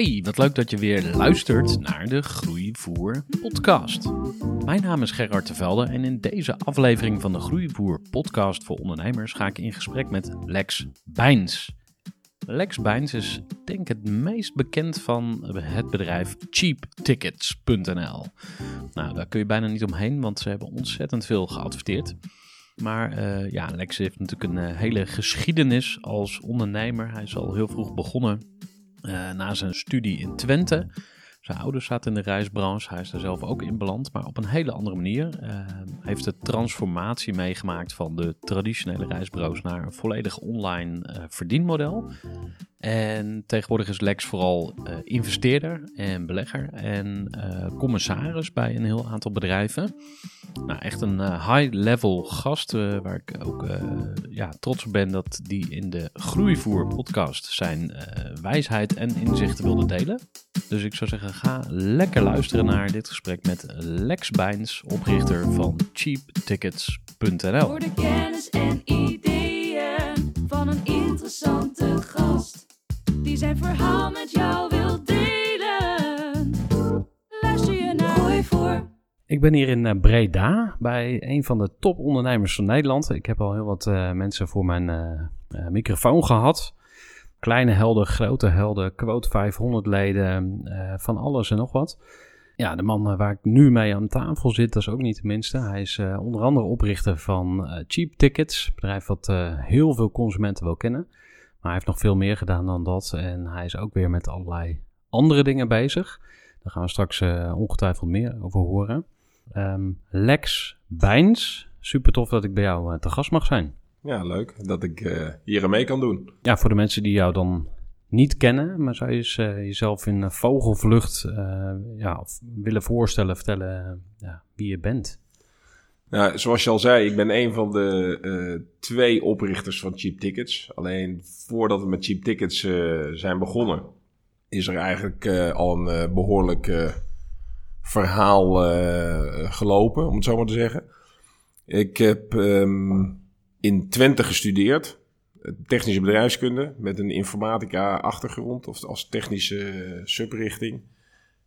Hey, wat leuk dat je weer luistert naar de Groeivoer podcast. Mijn naam is Gerard de Velde en in deze aflevering van de Groeivoer podcast voor ondernemers ga ik in gesprek met Lex Bijns. Lex Bijns is denk ik het meest bekend van het bedrijf cheaptickets.nl. Nou, daar kun je bijna niet omheen, want ze hebben ontzettend veel geadverteerd. Maar uh, ja, Lex heeft natuurlijk een uh, hele geschiedenis als ondernemer. Hij is al heel vroeg begonnen uh, na zijn studie in Twente. Zijn ouders zaten in de reisbranche, hij is daar zelf ook in beland, maar op een hele andere manier. Hij heeft de transformatie meegemaakt van de traditionele reisbureaus naar een volledig online verdienmodel. En tegenwoordig is Lex vooral uh, investeerder en belegger en uh, commissaris bij een heel aantal bedrijven. Nou, echt een uh, high-level gast waar ik ook ja, trots op ben dat die in de Groeivoer podcast zijn wijsheid en inzichten wilde delen. Dus ik zou zeggen, ga lekker luisteren naar dit gesprek met Lex Bijns, oprichter van cheaptickets.nl. Voor de kennis en ideeën van een interessante gast die zijn verhaal met jou wil delen. Luister je naar Gooi voor. Ik ben hier in uh, Breda bij een van de topondernemers van Nederland. Ik heb al heel wat uh, mensen voor mijn uh, microfoon gehad. Kleine helden, grote helden, quote 500 leden, van alles en nog wat. Ja, de man waar ik nu mee aan tafel zit, dat is ook niet de minste. Hij is onder andere oprichter van Cheap Tickets, een bedrijf wat heel veel consumenten wil kennen. Maar hij heeft nog veel meer gedaan dan dat. En hij is ook weer met allerlei andere dingen bezig. Daar gaan we straks uh, ongetwijfeld meer over horen. Um, Lex Bijns, super tof dat ik bij jou uh, te gast mag zijn. Ja, leuk dat ik uh, hier aan mee kan doen. Ja, voor de mensen die jou dan niet kennen, maar zou je eens, jezelf in vogelvlucht ja, willen voorstellen, vertellen ja, wie je bent? Nou, zoals je al zei, ik ben een van de uh, twee oprichters van Cheap Tickets. Alleen voordat we met Cheap Tickets uh, zijn begonnen, is er eigenlijk uh, al een behoorlijk verhaal gelopen, om het zo maar te zeggen. Ik heb um, in Twente gestudeerd, technische bedrijfskunde, met een informatica-achtergrond, of als technische subrichting.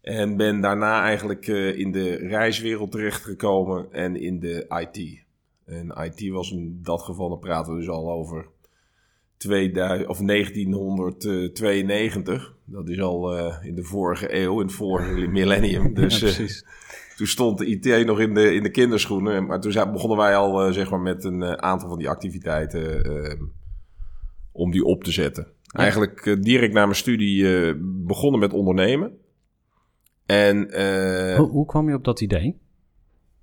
En ben daarna eigenlijk uh, in de reiswereld terechtgekomen en in de IT. En IT was in dat geval, dan praten we dus al over 2000, of 1992. Dat is al uh, in de vorige eeuw, in het vorige millennium. Dus ja, uh, toen stond de IT nog in de, in de kinderschoenen. Maar toen begonnen wij al zeg maar met een aantal van die activiteiten ehm, om die op te zetten. Ja. Eigenlijk direct na mijn studie begonnen met ondernemen. En, uh, hoe, hoe, kwam je op dat idee?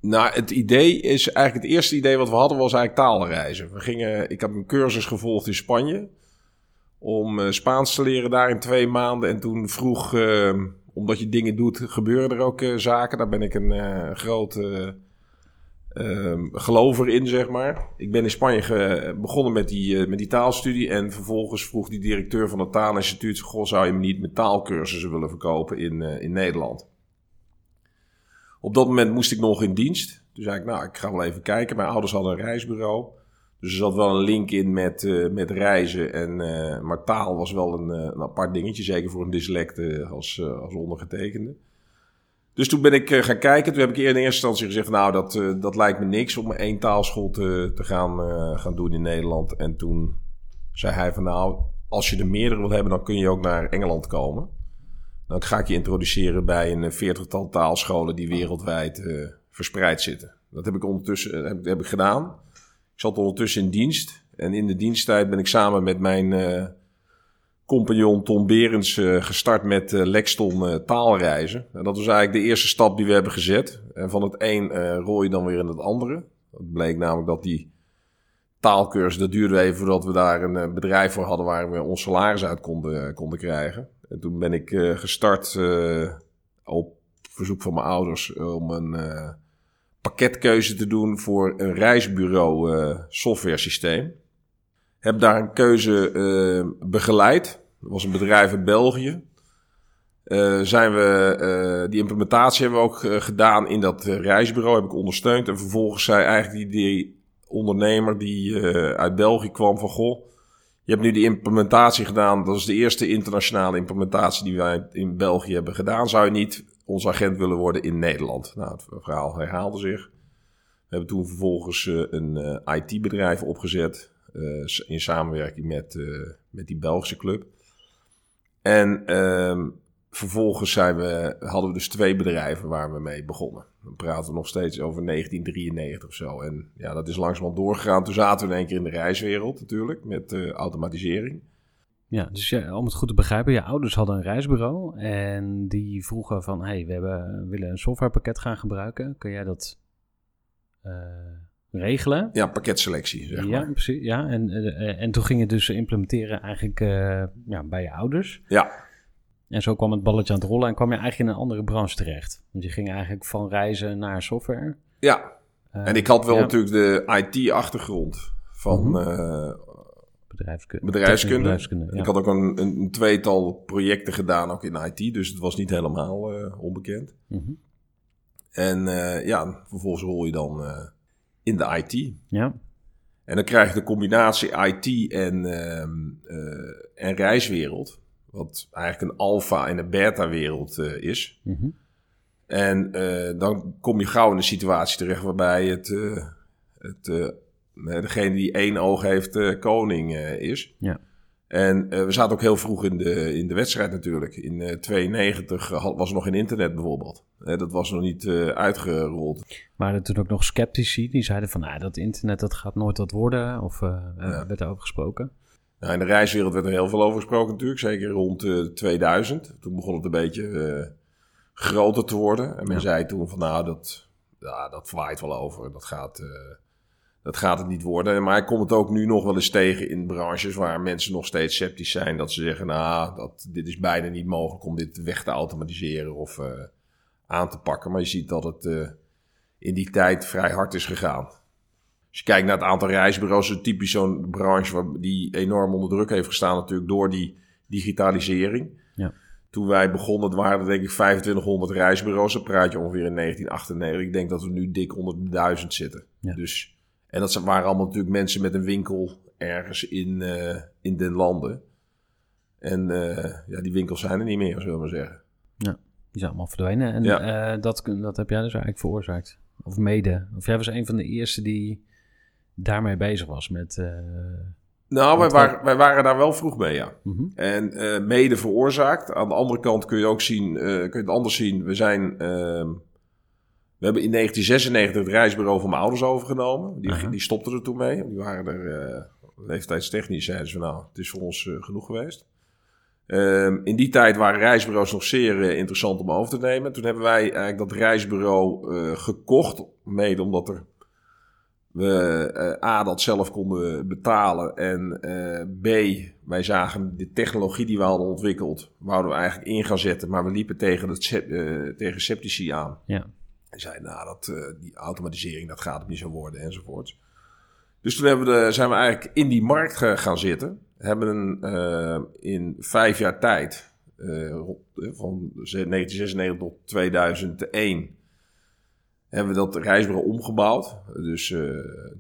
Nou, het idee is eigenlijk het eerste idee wat we hadden was eigenlijk taalreizen. We gingen, ik heb een cursus gevolgd in Spanje om uh, Spaans te leren daar in twee maanden. En toen vroeg, uh, omdat je dingen doet, gebeuren er ook zaken. Daar ben ik een grote ehm, gelover in, zeg maar. Ik ben in Spanje begonnen met die, met die taalstudie. En vervolgens vroeg die directeur van het taalinstituut... Goh, zou je me niet met taalkursussen willen verkopen in, in Nederland? Op dat moment moest ik nog in dienst. Toen zei ik, nou, ik ga wel even kijken. Mijn ouders hadden een reisbureau. Dus er zat wel een link in met, eh, met reizen. En, eh, maar taal was wel een, eh, een apart dingetje. Zeker voor een dyslect eh, als, eh, als ondergetekende. Dus toen ben ik eh, gaan kijken. Toen heb ik in eerste instantie gezegd... nou, dat, eh, dat lijkt me niks om één taalschool te, te gaan, eh, gaan doen in Nederland. En toen zei hij van... nou, als je er meerdere wil hebben... dan kun je ook naar Engeland komen. Dan ga ik je introduceren bij een veertigtal taalscholen... die wereldwijd verspreid zitten. Dat heb ik ondertussen heb, ik gedaan. Ik zat ondertussen in dienst. En in de diensttijd ben ik samen met mijn compagnon Tom Berends eh, gestart met eh, Lexton eh, taalreizen. En dat was eigenlijk de eerste stap die we hebben gezet. En van het een je dan weer in het andere. Het bleek namelijk dat die taalkursus, dat duurde even voordat we daar een bedrijf voor hadden waar we ons salaris uit konden, konden krijgen. En toen ben ik gestart op verzoek van mijn ouders om een pakketkeuze te doen voor een reisbureau software systeem. Heb daar een keuze begeleid. Dat was een bedrijf in België. Eh, zijn we, eh, die implementatie hebben we ook eh, gedaan in dat reisbureau. Heb ik ondersteund. En vervolgens zei eigenlijk die, die ondernemer die uit België kwam van... Goh, je hebt nu die implementatie gedaan. Dat is de eerste internationale implementatie die wij in België hebben gedaan. Zou je niet ons agent willen worden in Nederland? Nou, het verhaal herhaalde zich. We hebben toen vervolgens een IT-bedrijf opgezet. in samenwerking met, met die Belgische club. En ehm, vervolgens zijn we, hadden we dus twee bedrijven waar we mee begonnen. Dan praten we nog steeds over 1993 of zo. En ja, dat is langzamerhand doorgegaan. Toen zaten we in één keer in de reiswereld natuurlijk, met eh, automatisering. Ja, dus ja, om het goed te begrijpen, je ouders hadden een reisbureau en die vroegen van, hey, we hebben, willen een softwarepakket gaan gebruiken. Kun jij dat eh, regelen? Ja, pakketselectie, zeg ja, maar. precies. Ja, en, eh, en toen ging je dus implementeren eigenlijk eh, ja, bij je ouders. Ja, En zo kwam het balletje aan het rollen en kwam je eigenlijk in een andere branche terecht. Want je ging eigenlijk van reizen naar software. ja. Eh, En ik had wel ja, natuurlijk de IT-achtergrond van Mhm. bedrijfskunde. bedrijfskunde. bedrijfskunde ja. Ik had ook een, een, tweetal projecten gedaan, ook in IT. Dus het was niet helemaal onbekend. Mhm. En ja, vervolgens rol je dan in de IT. ja. En dan krijg je de combinatie IT en, ehm, eh, en reiswereld. Wat eigenlijk een alfa en een beta wereld eh, is. Mhm. En eh, dan kom je gauw in een situatie terecht waarbij het, het, degene die één oog heeft, koning is. Ja. En eh, we zaten ook heel vroeg in de, in de wedstrijd natuurlijk. In eh 92 had- was er nog geen internet bijvoorbeeld. Dat was nog niet eh, uitgerold. Maar er toen ook nog sceptici die zeiden van, ah, dat internet dat gaat nooit wat worden. Of Ja. werd daarover gesproken. Nou, in de reiswereld werd er heel veel over gesproken natuurlijk. Zeker rond eh 2000. Toen begon het een beetje groter te worden. En men Ja. zei toen van nou, dat, ja, dat waait wel over. Dat gaat, dat gaat het niet worden. Maar ik kom het ook nu nog wel eens tegen in branches waar mensen nog steeds sceptisch zijn. Dat ze zeggen, nou, dat, dit is bijna niet mogelijk om dit weg te automatiseren of eh, aan te pakken. Maar je ziet dat het eh, in die tijd vrij hard is gegaan. Als je kijkt naar het aantal reisbureaus, is het typisch zo'n branche waar, die enorm onder druk heeft gestaan natuurlijk door die digitalisering. Ja. Toen wij begonnen, waren er denk ik 2500 reisbureaus. Dan praat je ongeveer in 1998. Ik denk dat we nu dik onder de 1000 zitten. Ja. Dus, en dat waren allemaal natuurlijk mensen met een winkel ergens in, eh, in den landen. En eh, ja, die winkels zijn er niet meer, zullen we maar zeggen. Die zijn allemaal verdwenen. En Ja. eh, dat, dat heb jij dus eigenlijk veroorzaakt. Of mede. Of jij was een van de eerste die daarmee bezig was met... Nou, wij waren, wij waren daar wel vroeg mee, ja. mhm. En mede veroorzaakt. Aan de andere kant kun je ook zien, kun je het anders zien. We zijn, ehm, we hebben in 1996 het reisbureau van mijn ouders overgenomen. Die, die stopten er toen mee. Die waren er uh, leeftijdstechnisch, zeiden ze nou, het is voor ons eh, genoeg geweest. Ehm, in die tijd waren reisbureaus nog zeer eh, interessant om over te nemen. Toen hebben wij eigenlijk dat reisbureau gekocht. Mede omdat er we A, dat zelf konden betalen. En B, wij zagen de technologie die we hadden ontwikkeld, wouden we eigenlijk in gaan zetten. Maar we liepen tegen, het, tegen sceptici aan. Ja. En zeiden, nou, dat, eh, die automatisering, dat gaat het niet zo worden, enzovoorts. Dus toen hebben we zijn we eigenlijk in die markt gaan zitten. Hebben een, eh, in vijf jaar tijd, eh, van 1996 tot 2001, hebben we dat reisbureau omgebouwd. Dus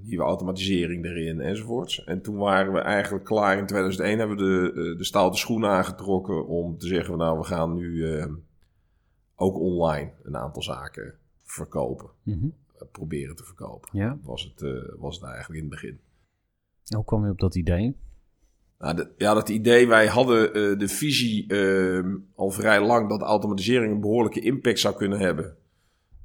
nieuwe automatisering erin enzovoorts. En toen waren we eigenlijk klaar in 2001. Hebben we de, de schoenen aangetrokken om te zeggen... nou, we gaan nu ook online een aantal zaken verkopen. Mhm. Eh, proberen te verkopen. Ja. Was het, eh, was het eigenlijk in het begin. Hoe kwam je op dat idee? Nou, de- ja, dat idee, wij hadden eh, de visie ehm, al vrij lang dat automatisering een behoorlijke impact zou kunnen hebben.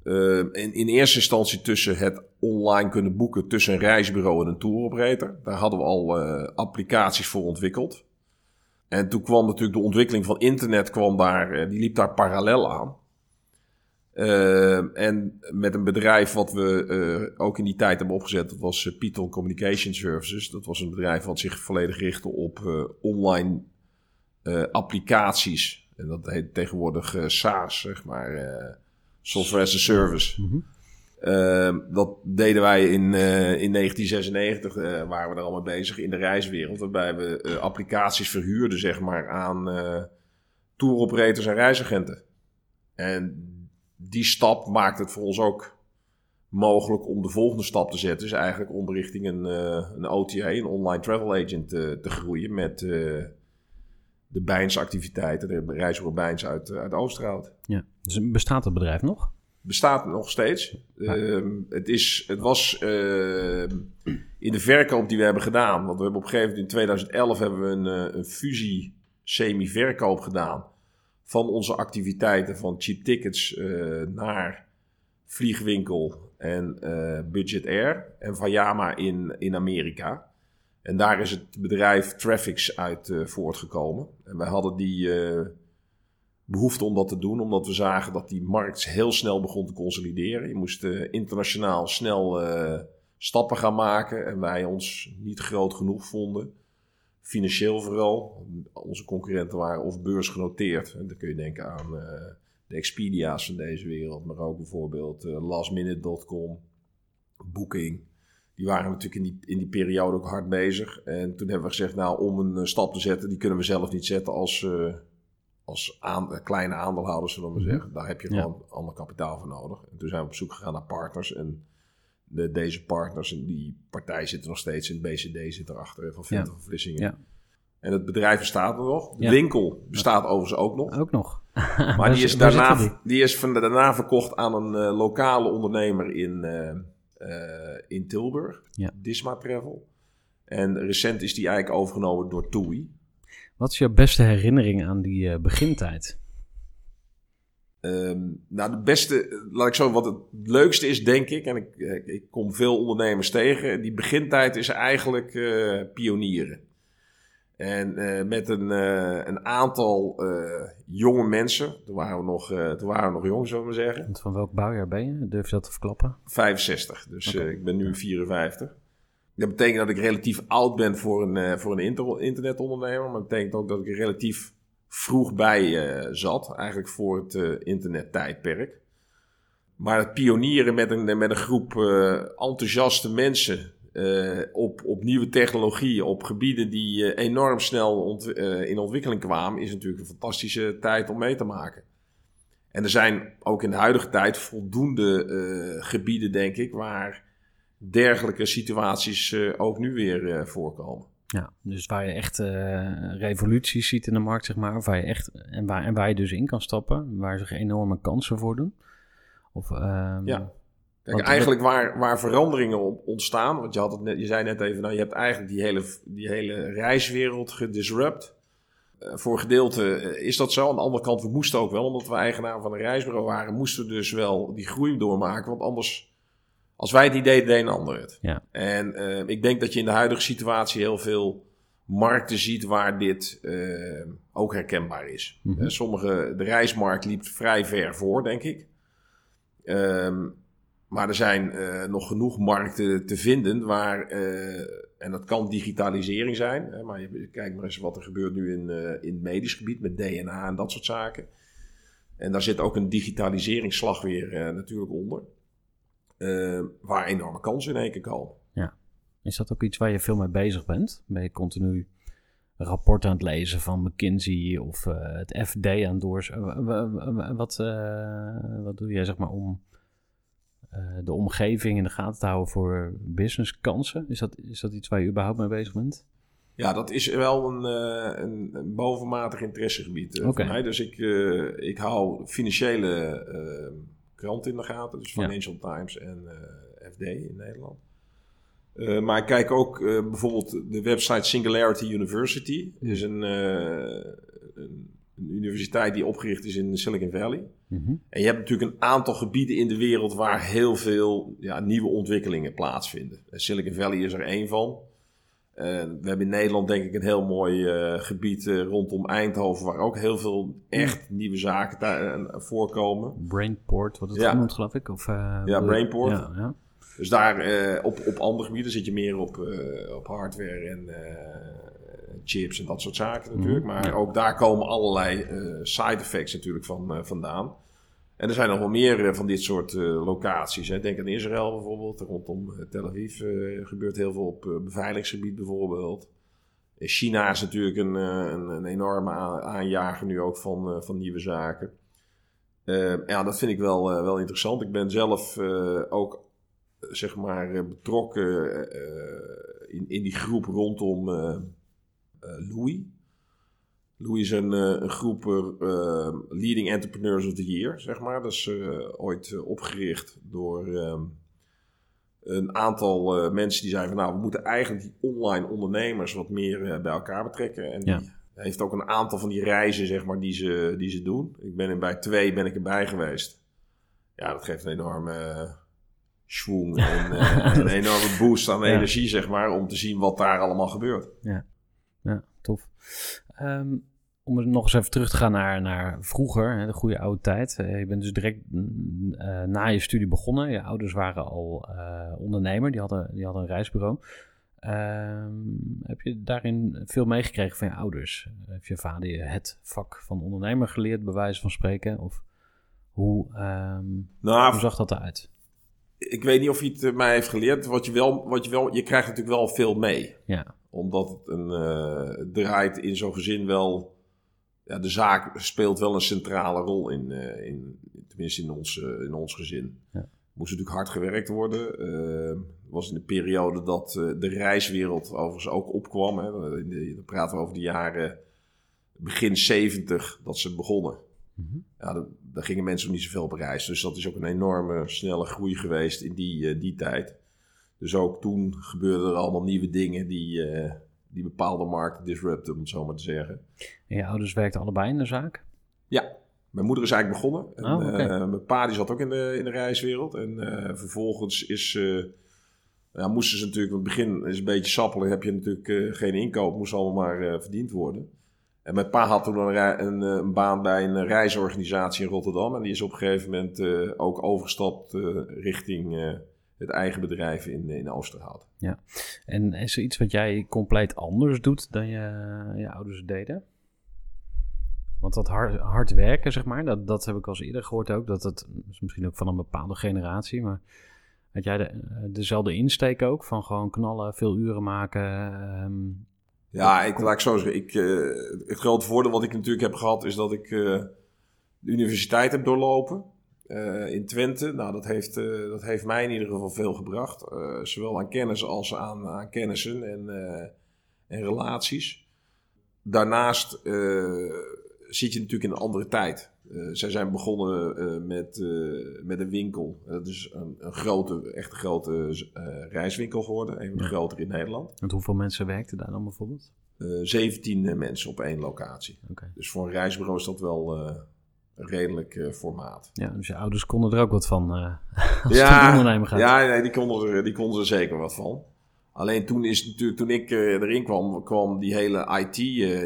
Ehm, in, in eerste instantie tussen het online kunnen boeken tussen een reisbureau en een touroperator. Daar hadden we al applicaties voor ontwikkeld. En toen kwam natuurlijk de ontwikkeling van internet, kwam daar, die liep daar parallel aan. Ehm, en met een bedrijf wat we eh, ook in die tijd hebben opgezet, dat was eh, Python Communication Services. Dat was een bedrijf wat zich volledig richtte op eh, online applicaties. En dat heet tegenwoordig SaaS, zeg maar, Software as a Service. Mhm. Ehm, dat deden wij in, in 1996, eh, waren we er al mee bezig in de reiswereld. Waarbij we applicaties verhuurden, zeg maar, aan touroperators en reisagenten. En die stap maakt het voor ons ook mogelijk om de volgende stap te zetten. Dus eigenlijk om richting een, eh, een OTA, een online travel agent, eh, te groeien met eh, de Bijns activiteiten, de reisbureau Bijns uit, uit Oosterhout Ja. Dus bestaat het bedrijf nog? bestaat nog steeds. Ehm, het, is, het was in de verkoop die we hebben gedaan. Want we hebben op een gegeven moment in 2011 hebben we een, een fusie semi-verkoop gedaan. Van onze activiteiten van cheap tickets eh, naar vliegwinkel en eh, budget air. En Vayama in, in Amerika. En daar is het bedrijf Traffics uit eh, voortgekomen. En wij hadden die eh, behoefte om dat te doen, omdat we zagen dat die markt heel snel begon te consolideren. Je moest internationaal snel stappen gaan maken en wij ons niet groot genoeg vonden. Financieel vooral. Onze concurrenten waren of beursgenoteerd. En dan kun je denken aan eh, de Expedia's van deze wereld, maar ook bijvoorbeeld eh, lastminute.com, Booking. Die waren natuurlijk in die, in die periode ook hard bezig. En toen hebben we gezegd, nou, om een eh, stap te zetten, die kunnen we zelf niet zetten als, als aan, kleine aandeelhouders, zullen we maar Mhm. zeggen. Daar heb je Ja. gewoon ander kapitaal voor nodig. En toen zijn we op zoek gegaan naar partners. En de, deze partners, en die partij zit er nog steeds in, BCD zit erachter, van Venter van Vlissingen. Ja. En het bedrijf bestaat er nog. De Ja. winkel bestaat overigens ook nog. Ook nog. Maar die is, daarna, zitten die? is van, daarna verkocht aan een eh, lokale ondernemer in, eh, eh, in Tilburg, Ja. Disma Travel. En recent is die eigenlijk overgenomen door TUI. Wat is jouw beste herinnering aan die begintijd? Ehm, nou, de beste, laat ik zo, wat het leukste is, denk ik, en ik, ik, ik kom veel ondernemers tegen, die begintijd is eigenlijk eh, pionieren. En eh, met een, eh, een aantal eh, jonge mensen, toen waren we nog, eh, toen waren we nog jong, zullen we maar zeggen. Want van welk bouwjaar ben je? Durf je dat te verklappen? 65. Dus eh, ik ben nu 54. Dat betekent dat ik relatief oud ben voor een, eh, voor een inter- internetondernemer. Maar dat betekent ook dat ik relatief vroeg bij eh, zat. Eigenlijk voor het eh, internettijdperk. Maar het pionieren met een, met een groep eh, enthousiaste mensen. op, op nieuwe technologieën, op gebieden die enorm snel in ontwikkeling kwamen, is natuurlijk een fantastische tijd om mee te maken. En er zijn ook in de huidige tijd voldoende gebieden, denk ik, waar dergelijke situaties ook nu weer voorkomen. Ja, dus waar je echt eh, revoluties ziet in de markt, zeg maar. Waar je echt, en, waar, en waar je dus in kan stappen. Waar zich enorme kansen voor doen. Of, ehm, Ja. Kijk, eigenlijk waar, waar veranderingen ontstaan, want je, had het net, je zei net even, nou, je hebt eigenlijk die hele, die hele reiswereld gedisrupt. Eh, voor gedeelte eh, is dat zo. Aan de andere kant, we moesten ook wel, omdat we eigenaar van een reisbureau waren, moesten we dus wel die groei doormaken. Want anders, als wij het niet deden, deed een ander het. Ja. En eh, ik denk dat je in de huidige situatie heel veel markten ziet waar dit eh, ook herkenbaar is. Mhm. Eh, sommige, de reismarkt liep vrij ver voor, denk ik. Ehm, maar er zijn nog genoeg markten te vinden waar, en dat kan digitalisering zijn, hè, maar je, kijk maar eens wat er gebeurt nu in, in het medisch gebied met DNA en dat soort zaken. En daar zit ook een digitaliseringsslag weer natuurlijk onder, eh, waar enorme kansen in één keer komen. Is dat ook iets waar je veel mee bezig bent? Ben je continu rapporten aan het lezen van McKinsey of eh, het FD aan het doors? Wat, eh, wat doe jij zeg maar om de omgeving in de gaten te houden voor businesskansen? Is dat, is dat iets waar je überhaupt mee bezig bent? Ja, dat is wel een, een, een bovenmatig interessegebied voor mij. Dus ik, ik hou financiële kranten in de gaten. Dus Ja. Financial Times en eh, FD in Nederland. Eh, maar ik kijk ook eh, bijvoorbeeld de website Singularity University. Dat is een, een, een universiteit die opgericht is in Silicon Valley. Mhm. En je hebt natuurlijk een aantal gebieden in de wereld waar heel veel ja, nieuwe ontwikkelingen plaatsvinden. En Silicon Valley is er één van. Eh, we hebben in Nederland denk ik een heel mooi eh, gebied eh, rondom Eindhoven... waar ook heel veel echt nieuwe zaken daar, voorkomen. Brainport, wat het Ja. genoemd geloof ik? Of, Ja, Brainport. Ja, ja. Dus daar op, op andere gebieden zit je meer op, op hardware en chips en dat soort zaken natuurlijk. Mhm, Maar ook daar komen allerlei side effects natuurlijk van, vandaan. En er zijn nog wel meer eh, van dit soort eh, locaties. Hè. Denk aan Israël bijvoorbeeld. Rondom eh, Tel Aviv gebeurt heel veel op beveiligingsgebied bijvoorbeeld. China is natuurlijk een, een, een enorme aanjager nu ook van, van nieuwe zaken. Ja, dat vind ik wel, wel interessant. Ik ben zelf ook zeg maar betrokken in, in die groep rondom Louis. Louis is een, eh, een groep eh, eh, Leading Entrepreneurs of the Year, zeg maar. Dat is ooit opgericht door ehm, een aantal mensen die zeiden van... nou, we moeten eigenlijk die online ondernemers wat meer bij elkaar betrekken. En Ja. die heeft ook een aantal van die reizen, zeg maar, die ze, die ze doen. Ik ben er bij twee ben ik erbij geweest. Ja, dat geeft een enorme schwung en een enorme boost aan Ja. energie, zeg maar... om te zien wat daar allemaal gebeurt. Ja, tof. Ehm, om er nog eens even terug te gaan naar, naar vroeger, hè, de goede oude tijd. Eh, je bent dus direct mm, eh, na je studie begonnen. Je ouders waren al eh, ondernemer, die hadden, die hadden een reisbureau. Ehm, heb je daarin veel meegekregen van je ouders? Heeft je vader je het vak van ondernemer geleerd, bij wijze van spreken? Of hoe, ehm, Nou, hoe zag dat eruit? ik weet niet of hij het mij heeft geleerd. Wat je wel, wat je wel, je krijgt natuurlijk wel veel mee. Ja, Omdat het een, eh, het draait in zo'n gezin wel. Ja, de zaak speelt wel een centrale rol in, eh, in tenminste in ons, eh, in ons gezin. Ja. Moest natuurlijk hard gewerkt worden. Het was in de periode dat de reiswereld overigens ook opkwam. Hè. Dan praten we over de jaren begin 70 dat ze begonnen. Mhm. Ja, daar, gingen mensen nog niet zoveel op reis. Dus dat is ook een enorme snelle groei geweest in die, die tijd. Dus ook toen gebeurden er allemaal nieuwe dingen die, eh, die bepaalde markten disrupten, om het zo maar te zeggen. en je ouders werkten allebei in de zaak? Ja, mijn moeder is eigenlijk begonnen. En, Oh, eh, mijn pa die zat ook in de, in de reiswereld. En eh, vervolgens is, eh, ja, moesten ze natuurlijk, want het begin is een beetje sappelen, heb je natuurlijk geen inkoop, moest allemaal maar verdiend worden. En mijn pa had toen een, een, een baan bij een reisorganisatie in Rotterdam. En die is op een gegeven moment ook overgestapt richting het eigen bedrijf in, in Oosterhout. En is er iets wat jij compleet anders doet dan je, je ouders deden? Want dat hard, hard werken, zeg maar, dat, dat heb ik al eens eerder gehoord ook. Dat het is misschien ook van een bepaalde generatie, maar had jij de, dezelfde insteek ook? Van gewoon knallen, veel uren maken? ehm, Ja, ik, laat ik zo zeggen. Ik, eh, het grote voordeel wat ik natuurlijk heb gehad is dat ik eh, de universiteit heb doorlopen eh, in Twente. Nou, dat heeft, eh, dat heeft mij in ieder geval veel gebracht. Eh, zowel aan kennis als aan, aan kennissen en, en relaties. Daarnaast zit je natuurlijk in een andere tijd. Zij zijn begonnen met, met een winkel. Dat is een, een grote, echt een grote reiswinkel geworden. Een van de Ja. grotere in Nederland. want hoeveel mensen werkten daar dan bijvoorbeeld? Eh 17 eh, mensen op één locatie. Dus voor een reisbureau is dat wel redelijk eh, formaat. Ja, dus je ouders konden er ook wat van eh, als het ja, ondernemen gaat. ja nee, die, konden er, die konden er zeker wat van. Alleen toen, is natuurlijk, toen ik eh, erin kwam, kwam die hele IT,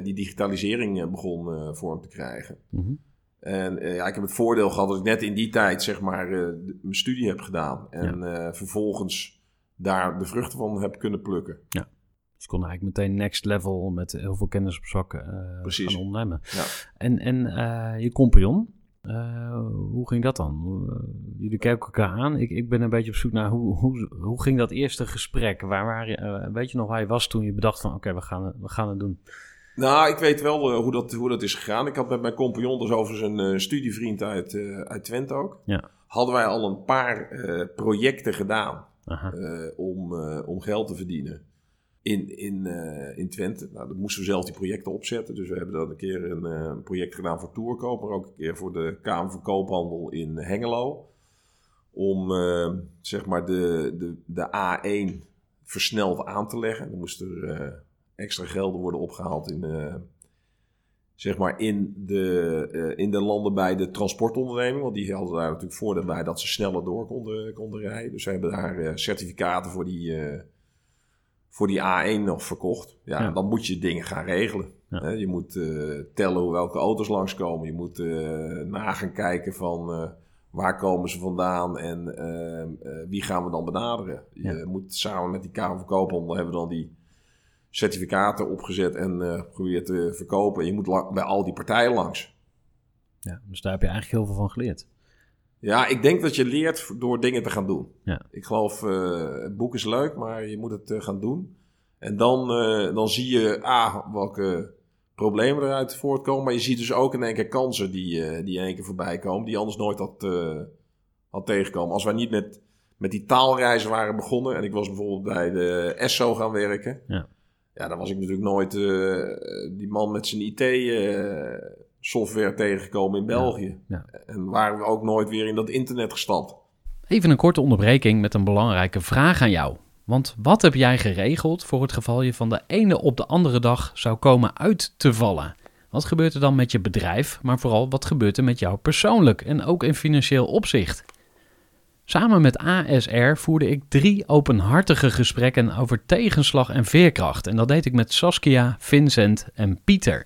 die digitalisering begon vorm te krijgen. Mhm. En ja, ik heb het voordeel gehad dat ik net in die tijd zeg maar de- mijn studie heb gedaan. En vervolgens daar de vruchten van heb kunnen plukken. Dus je kon eigenlijk meteen next level met heel veel kennis op zak eh gaan ondernemen. Ja. En, en eh, je compagnon, eh, hoe ging dat dan? Jullie kijken elkaar aan. Ik, ik ben een beetje op zoek naar hoe, hoe, hoe ging dat eerste gesprek? Waar, waar, eh, weet je nog waar je was toen je bedacht van oké, we, gaan, het- we gaan het doen? Nou, ik weet wel hoe, dat, hoe dat is gegaan. Ik had met mijn compagnon, dus over zijn studievriend uit, uit Twente ook. Ja. hadden wij al een paar projecten gedaan om, om geld te verdienen in, in, eh, in Twente. Nou, dan moesten we zelf die projecten opzetten. Dus we hebben dan een keer een eh, project gedaan voor Tourkoop, maar ook een keer voor de Kamer van Koophandel in Hengelo. Om eh, zeg maar de, de, de A1 versneld aan te leggen. Dan moest er extra gelden worden opgehaald in, zeg maar in, de, in de landen bij de transportonderneming. Want die hadden daar natuurlijk voordeel bij dat ze sneller door konden, konden rijden. Dus we hebben daar certificaten voor die, voor die A1 nog verkocht. Ja, Ja. dan moet je dingen gaan regelen. Ja. Je moet eh, tellen hoe welke auto's langskomen. Je moet eh na gaan kijken van eh, waar komen ze vandaan en eh, eh, wie gaan we dan benaderen. Je Ja. moet samen met die Kamer van Koophandel hebben we dan die certificaten opgezet en geprobeerd te verkopen. Je moet bij al die partijen langs. Ja, dus daar heb je eigenlijk heel veel van geleerd. Ja, ik denk dat je leert door dingen te gaan doen. Ja. Ik geloof, eh, het boek is leuk, maar je moet het eh, gaan doen. En dan, eh, dan zie je, ah, welke problemen eruit voortkomen. Maar je ziet dus ook in één keer kansen die, die in één keer voorbij komen, die anders nooit had, had tegengekomen. Als wij niet met, met die taalreizen waren begonnen, en ik was bijvoorbeeld bij de ESSO gaan werken. Ja. Ja, dan was ik natuurlijk nooit die man met zijn IT-software tegengekomen in België. Ja. En waren we ook nooit weer in dat internet gestapt. Even een korte onderbreking met een belangrijke vraag aan jou. Want wat heb jij geregeld voor het geval je van de ene op de andere dag zou komen uit te vallen? Wat gebeurt er dan met je bedrijf, maar vooral wat gebeurt er met jou persoonlijk en ook in financieel opzicht? Samen met ASR voerde ik drie openhartige gesprekken over tegenslag en veerkracht. En dat deed ik met Saskia, Vincent en Pieter.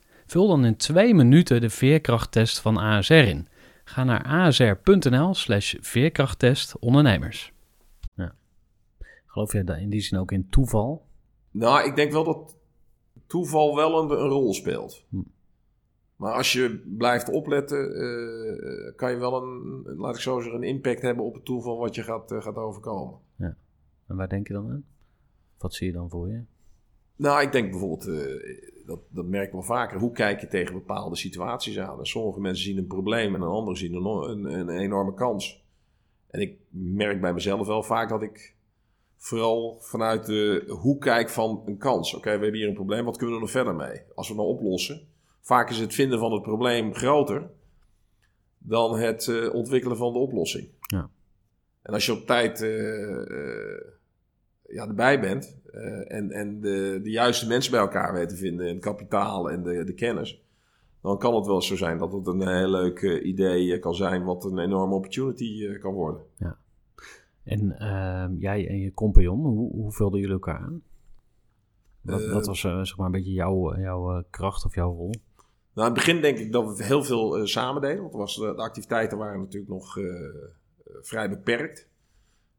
Vul dan in twee minuten de veerkrachttest van ASR in. Ga naar asr.nl slash veerkrachttest ondernemers. Geloof je in die zin ook in toeval? Nou, ik denk wel dat toeval wel een, een rol speelt. Hm. Maar als je blijft opletten, eh, kan je wel een, laat ik zo zeggen, een impact hebben op het toeval wat je gaat, eh, gaat overkomen. En waar denk je dan aan? Wat zie je dan voor je? Nou, ik denk bijvoorbeeld, eh, dat, dat merk ik wel vaker, hoe kijk je tegen bepaalde situaties aan? En sommige mensen zien een probleem en een andere zien een, een, een enorme kans. En ik merk bij mezelf wel vaak dat ik vooral vanuit de hoe kijk van een kans. Oké, we hebben hier een probleem, wat kunnen we er nog verder mee? Als we het nou oplossen. Vaak is het vinden van het probleem groter dan het eh, ontwikkelen van de oplossing. Ja. En als je op tijd eh, eh, ja, erbij bent eh, en, en de, de juiste mensen bij elkaar weet te vinden, en het kapitaal en de, de kennis, dan kan het wel zo zijn dat het een heel leuk eh, idee eh, kan zijn wat een enorme opportunity kan worden. En ehm, jij en je compagnon, hoe, hoe vulden jullie elkaar aan? Wat was zeg maar een beetje jouw, jouw kracht of jouw rol? Nou, in het begin denk ik dat we heel veel eh, samen deden. Want was, de activiteiten waren natuurlijk nog vrij beperkt.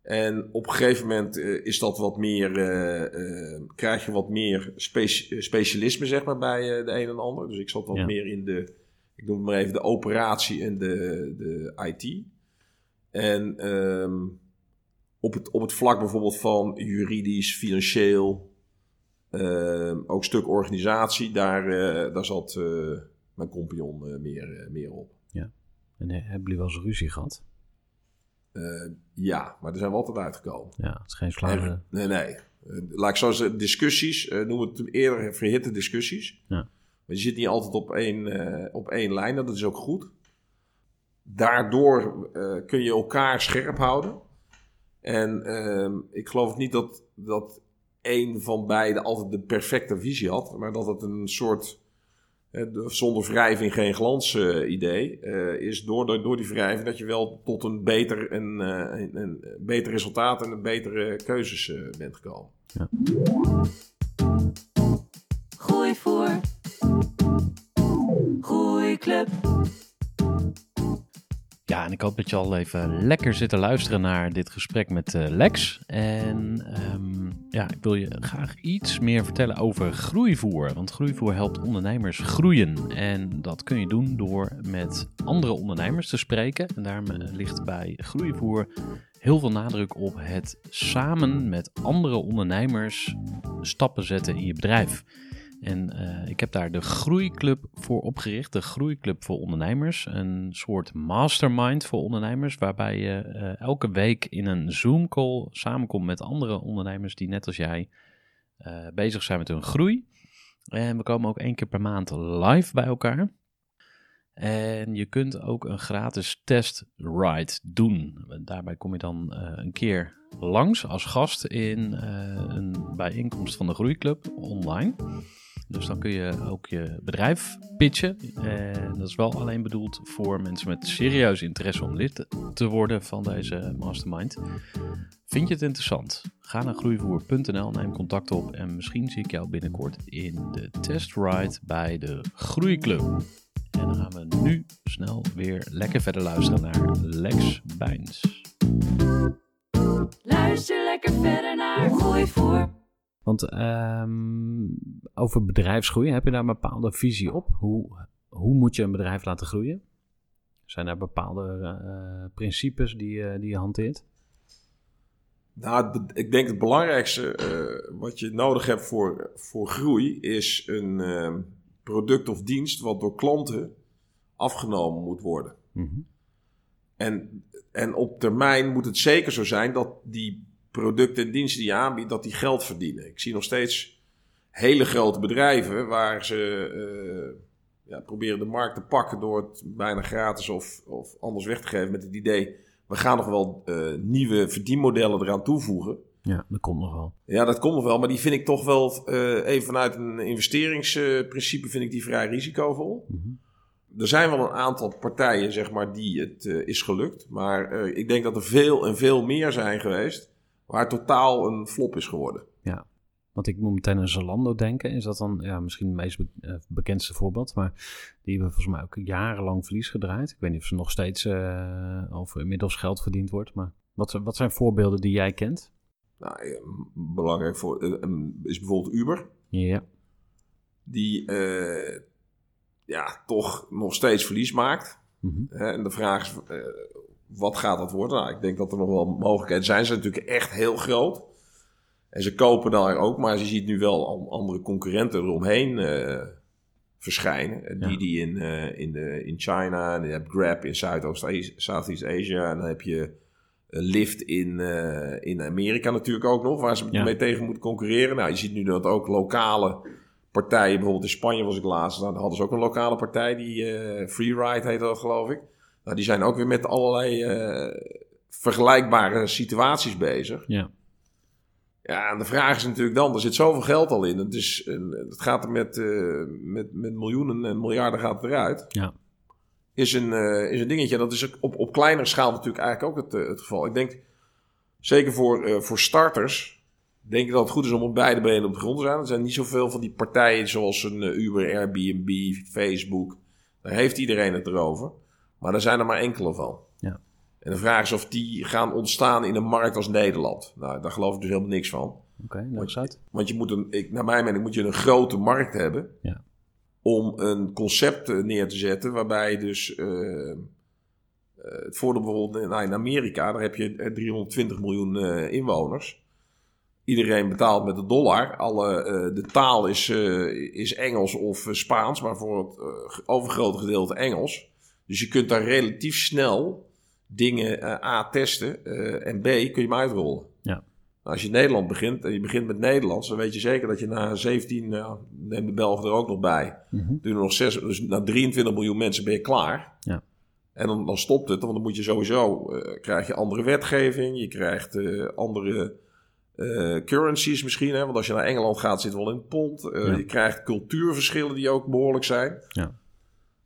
En op een gegeven moment eh, is dat wat meer, eh, eh, krijg je wat meer speci- specialisme zeg maar, bij de een en ander. Dus ik zat wat Ja. meer in de, ik noem het maar even, de operatie en de, de IT. En ehm, op, het, op het vlak bijvoorbeeld van juridisch, financieel, Ehm, ook een stuk organisatie, daar, daar zat mijn compagnon meer, meer op. En eh, hebben jullie wel eens ruzie gehad? Eh, ja, maar daar zijn we altijd uitgekomen. Ja, het is geen slagen. En- nee, nee. Eh, laat ik zo zeggen, discussies, eh noem het eerder verhitte discussies. Ja. Want je zit niet altijd op één, eh, op één lijn, dat is ook goed. Daardoor eh, kun je elkaar scherp houden. En ehm, ik geloof niet dat, dat één van beiden altijd de perfecte visie had, maar dat het een soort eh, zonder wrijving geen glans eh, idee eh, is door, door, door die wrijving dat je wel tot een beter, en, eh, een, een beter resultaat en een betere keuzes bent gekomen. Groei voor. Groeiclub. Ja, en ik hoop dat je al even lekker zit te luisteren naar dit gesprek met eh, Lex. En ehm, ja, ik wil je graag iets meer vertellen over groeivoer. Want groeivoer helpt ondernemers groeien. En dat kun je doen door met andere ondernemers te spreken. En daarom eh, ligt bij groeivoer heel veel nadruk op het samen met andere ondernemers stappen zetten in je bedrijf. En eh, ik heb daar de Groeiclub voor opgericht, de Groeiclub voor Ondernemers. Een soort mastermind voor ondernemers, waarbij je eh, elke week in een Zoom-call samenkomt met andere ondernemers die net als jij eh, bezig zijn met hun groei. En we komen ook één keer per maand live bij elkaar. En je kunt ook een gratis test ride doen. Daarbij kom je dan een keer langs als gast in een bijeenkomst van de Groeiclub online. Dus dan kun je ook je bedrijf pitchen. En dat is wel alleen bedoeld voor mensen met serieus interesse om lid te worden van deze mastermind. Vind je het interessant? Ga naar groeivoer.nl, neem contact op en misschien zie ik jou binnenkort in de testride bij de Groeiclub. En dan gaan we nu snel weer lekker verder luisteren naar Lex Bijns. Luister lekker verder naar Groeivoer. Want um, over bedrijfsgroei, heb je daar een bepaalde visie op? Hoe, hoe moet je een bedrijf laten groeien? Zijn er bepaalde uh, principes die, uh, die je hanteert? Nou, ik denk het belangrijkste uh, wat je nodig hebt voor, voor groei is een ehm, product of dienst wat door klanten afgenomen moet worden. Mm -hmm. en, en op termijn moet het zeker zo zijn dat die producten en diensten die je aanbiedt, dat die geld verdienen. Ik zie nog steeds hele grote bedrijven waar ze uh, ja, proberen de markt te pakken door het bijna gratis of, of anders weg te geven met het idee, we gaan nog wel uh, nieuwe verdienmodellen eraan toevoegen. Ja, dat komt nog wel. Ja, dat komt nog wel, maar die vind ik toch wel, uh, even vanuit een investeringsprincipe, vind ik die vrij risicovol. Mm -hmm. Er zijn wel een aantal partijen, zeg maar, die het is gelukt. Maar ik denk dat er veel en veel meer zijn geweest waar totaal een flop is geworden. Ja, want ik moet meteen aan Zalando denken. Is dat dan ja, misschien het meest be bekendste voorbeeld? Maar die hebben volgens mij ook jarenlang verlies gedraaid. Ik weet niet of ze nog steeds uh, of inmiddels geld verdiend wordt. Maar wat, wat zijn voorbeelden die jij kent? Nou, belangrijk voor, uh, is bijvoorbeeld Uber. Ja. Die uh, ja, toch nog steeds verlies maakt. Mm -hmm. en de vraag is wat gaat dat worden? Nou, ik denk dat er nog wel mogelijkheden zijn. Ze zijn natuurlijk echt heel groot. En ze kopen daar ook, maar je ziet nu wel andere concurrenten eromheen uh, verschijnen. Die die in, uh, in, de, in China, en je hebt Grab in Southeast Asia, en dan heb je Lyft in, uh, in Amerika natuurlijk ook nog, waar ze ja. mee tegen moeten concurreren. Nou, je ziet nu dat ook lokale partijen, bijvoorbeeld in Spanje was ik laatst, daar hadden ze ook een lokale partij, die Freeride heet dat geloof ik. Nou, die zijn ook weer met allerlei uh, vergelijkbare situaties bezig. Ja. Ja, en de vraag is natuurlijk dan, er zit zoveel geld al in. Het, is, het gaat er met, uh, met, met miljoenen en miljarden gaat het eruit. Ja. Is een, uh, is een dingetje. Dat is op, op kleinere schaal natuurlijk eigenlijk ook het, het geval. Ik denk, zeker voor, voor starters, denk ik dat het goed is om op beide benen op de grond te zijn. Er zijn niet zoveel van die partijen zoals een Uber, Airbnb, Facebook. Daar heeft iedereen het erover. Maar er zijn er maar enkele van. Ja. En de vraag is of die gaan ontstaan in een markt als Nederland. Nou, daar geloof ik dus helemaal niks van. Oké, okay, want. Want je moet een, ik, naar mijn mening moet je een grote markt hebben. Ja. Om een concept eh, neer te zetten waarbij dus... Uh, het voordeel bijvoorbeeld nou, in Amerika, daar heb je 320 miljoen uh, inwoners. Iedereen betaalt met de dollar. Alle, uh, de taal is, is Engels of Spaans, maar voor het overgrote gedeelte Engels. Dus je kunt daar relatief snel dingen uh, A testen uh, en B kun je hem uitrollen. Ja. Nou, als je in Nederland begint en je begint met Nederlands, dan weet je zeker dat je na 17, nou, neem de Belgen er ook nog bij, mm -hmm. doen er nog 6, dus na 23 miljoen mensen ben je klaar. Ja. En dan, dan stopt het, want dan moet je sowieso, uh, krijg je andere wetgeving, je krijgt andere currencies misschien. Hè? Want als je naar Engeland gaat, zit wel in pond. Ja. Je krijgt cultuurverschillen die ook behoorlijk zijn. Ja.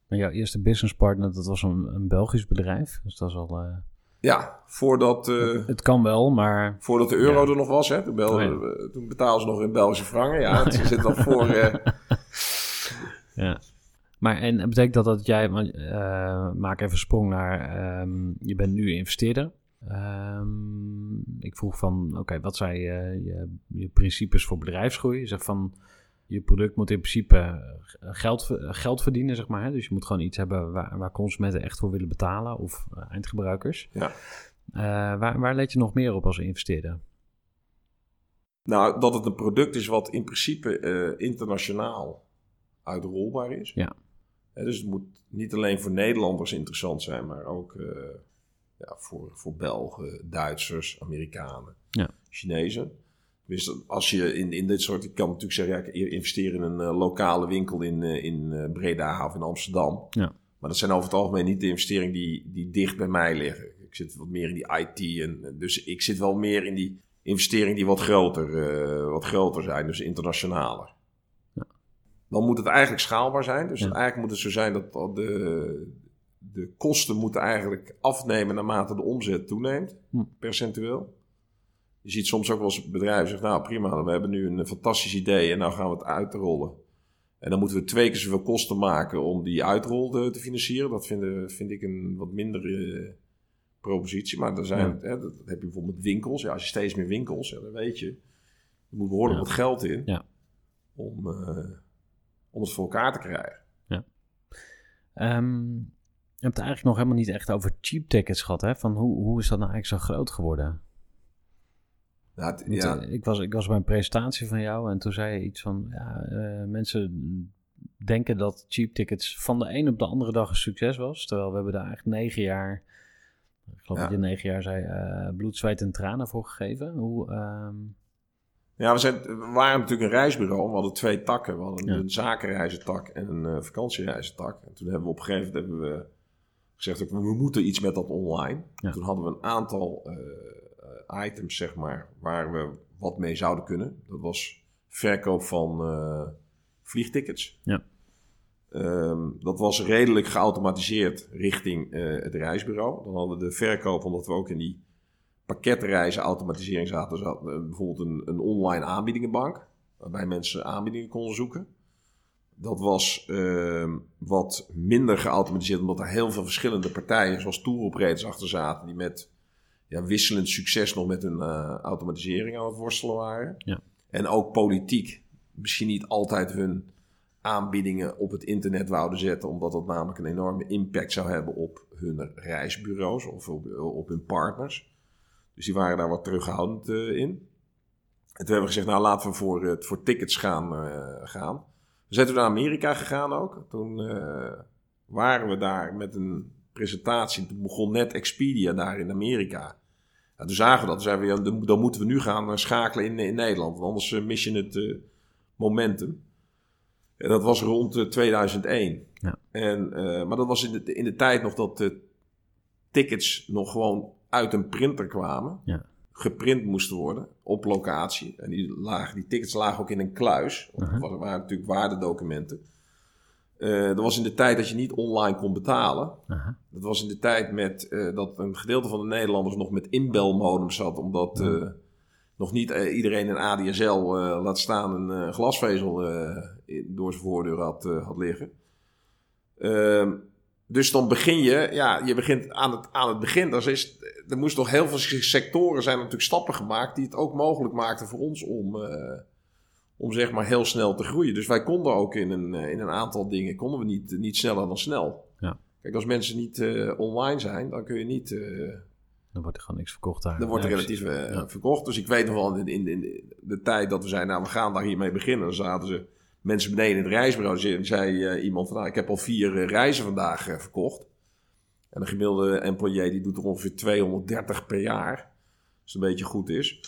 Maar jouw eerste businesspartner, dat was een, een Belgisch bedrijf. Dus dat is al... Uh... Ja, voordat... Uh, het kan wel, maar... Voordat de euro ja. er nog was, hè. Toen, bel, oh, ja. toen betaalden ze nog in Belgische frangen. Ja, het zit al voor... Uh... ja. Maar en betekent dat dat jij, eh, maak even sprong naar, ehm, je bent nu investeerder. Ehm, ik vroeg van, oké, wat zijn je, je, je principes voor bedrijfsgroei? Je zegt van, je product moet in principe geld, geld verdienen, zeg maar. Hè? Dus je moet gewoon iets hebben waar, waar consumenten echt voor willen betalen of eh, eindgebruikers. Ja. Eh, waar, waar let je nog meer op als investeerder? Nou, dat het een product is wat in principe eh, internationaal uitrolbaar is. Ja. Dus het moet niet alleen voor Nederlanders interessant zijn, maar ook eh, ja, voor, voor Belgen, Duitsers, Amerikanen, Ja. Chinezen. Dus als je in, in dit soort, ik kan natuurlijk zeggen, ja, ik investeer in een eh, lokale winkel in, eh, in eh, Breda of in Amsterdam. Ja. Maar dat zijn over het algemeen niet de investeringen die, die dicht bij mij liggen. Ik zit wat meer in die IT. En, dus ik zit wel meer in die investeringen die wat groter, wat groter zijn, dus internationaler. Ja. Dan moet het eigenlijk schaalbaar zijn. Dus Ja. eigenlijk moet het zo zijn dat dat de, de kosten moeten eigenlijk afnemen naarmate de omzet toeneemt, Hm. percentueel. Je ziet soms ook wel eens bedrijven zeggen, nou prima, we hebben nu een fantastisch idee en nou gaan we het uitrollen. En dan moeten we twee keer zoveel kosten maken om die uitrol te, te financieren. Dat vind, eh, vind ik een wat mindere propositie. Maar er zijn, hè, dat heb je bijvoorbeeld met winkels. Ja, als je steeds meer winkels, ja, dan weet je, er moet behoorlijk Ja. wat geld in Ja. om, eh, om het voor elkaar te krijgen. Ehm, je hebt het eigenlijk nog helemaal niet echt over cheap tickets gehad, hè? Van hoe, hoe is dat nou eigenlijk zo groot geworden? Het- ja, eh, ik, was, ik was bij een presentatie van jou en toen zei je iets van... Ja, eh, mensen denken dat cheap tickets van de een op de andere dag een succes was. Terwijl we hebben daar eigenlijk negen jaar... Ik geloof Ja. dat je negen jaar zei eh, bloed, zweet en tranen voor gegeven. Hoe, ehm, ja we, zijn, we waren natuurlijk een reisbureau. We hadden twee takken. We hadden Ja. een zakenreizentak en een eh vakantiereizentak. En toen hebben we op een gegeven moment hebben we gezegd... we moeten iets met dat online. Ja. Toen hadden we een aantal items, zeg maar, waar we wat mee zouden kunnen. Dat was verkoop van eh, vliegtickets. Ja. Ehm, dat was redelijk geautomatiseerd richting eh, het reisbureau. Dan hadden we de verkoop, omdat we ook in die pakketreizen automatisering zaten. Zat, eh, bijvoorbeeld een, een online aanbiedingenbank, waarbij mensen aanbiedingen konden zoeken. Dat was ehm, wat minder geautomatiseerd, omdat er heel veel verschillende partijen, zoals touroperators, achter zaten, die met ja, wisselend succes nog met hun eh, automatisering aan het worstelen waren. Ja. En ook politiek misschien niet altijd hun aanbiedingen op het internet wouden zetten, omdat dat namelijk een enorme impact zou hebben op hun reisbureaus of op, op hun partners. Dus die waren daar wat terughoudend eh, in. En toen hebben we gezegd, nou laten we voor, eh, voor tickets gaan, gaan. We zijn toen naar Amerika gegaan ook. Toen waren we daar met een presentatie. Toen begon net Expedia daar in Amerika. Ja, toen zagen we dat. Toen zeiden we, ja, dan, moeten we nu gaan eh, schakelen in, in Nederland. Want anders eh, mis je het eh, momentum. En dat was rond eh, 2001. Ja. En, maar dat was in de, in de tijd nog dat de tickets nog gewoon uit een printer kwamen. Ja. Geprint moesten worden op locatie. En die, lagen, die tickets lagen ook in een kluis. Want Uh-huh. dat waren natuurlijk waardedocumenten. Eh, dat was in de tijd dat je niet online kon betalen. Dat was in de tijd met, eh, dat een gedeelte van de Nederlanders nog met inbelmodem zat. Omdat eh, nog niet iedereen een ADSL, laat staan een glasvezel door zijn voordeur had, had liggen. Ehm, dus dan begin je, ja, je begint aan het, aan het begin. Er, is, er moest nog heel veel sectoren zijn natuurlijk stappen gemaakt die het ook mogelijk maakten voor ons om, om zeg maar heel snel te groeien. Dus wij konden ook in een, eh, in een aantal dingen, konden we niet, niet sneller dan snel. Ja. Kijk, als mensen niet eh, online zijn, dan kun je niet... eh, Dan wordt er gewoon niks verkocht daar. dan wordt er relatief Ja. verkocht. Dus ik weet nog wel in, in, in de, tijd dat we zeiden, nou we gaan daar hiermee beginnen. Dan zaten ze mensen beneden in het reisbureau. Zei, zei iemand van, nou ik heb al vier reizen vandaag verkocht. En een gemiddelde employee die doet er ongeveer 230 per jaar. Als het een beetje goed is.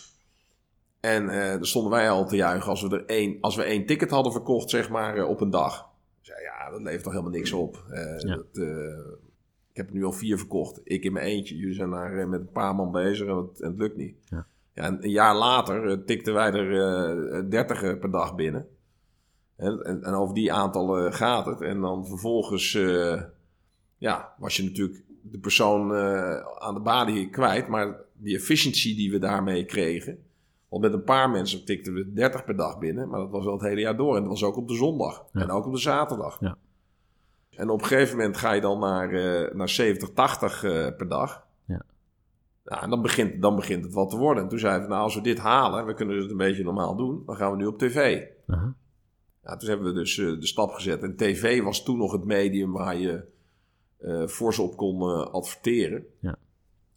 En eh dan stonden wij al te juichen als we er één, als we één ticket hadden verkocht, zeg maar, eh, op een dag. Zei, ja, dat levert toch helemaal niks op. Eh, Ja. dat, ik heb er nu al vier verkocht. Ik in mijn eentje. Jullie zijn daar met een paar man bezig en het, en het lukt niet. Ja. Ja, en een jaar later tikten wij er 30 per dag binnen. En, en, en over die aantallen gaat het. En dan vervolgens ja, was je natuurlijk de persoon aan de balie kwijt. Maar die efficiency die we daarmee kregen. Want met een paar mensen tikten we 30 per dag binnen. Maar dat was wel het hele jaar door. En dat was ook op de zondag. Ja. En ook op de zaterdag. Ja. En op een gegeven moment ga je dan naar, eh, naar 70, 80 eh, per dag. Ja. En dan begint, dan begint het wat te worden. En toen zeiden we, nou als we dit halen, we kunnen het een beetje normaal doen, dan gaan we nu op tv. Aha. Ja, toen hebben we dus eh, de stap gezet. En tv was toen nog het medium waar je fors op kon adverteren. Ja.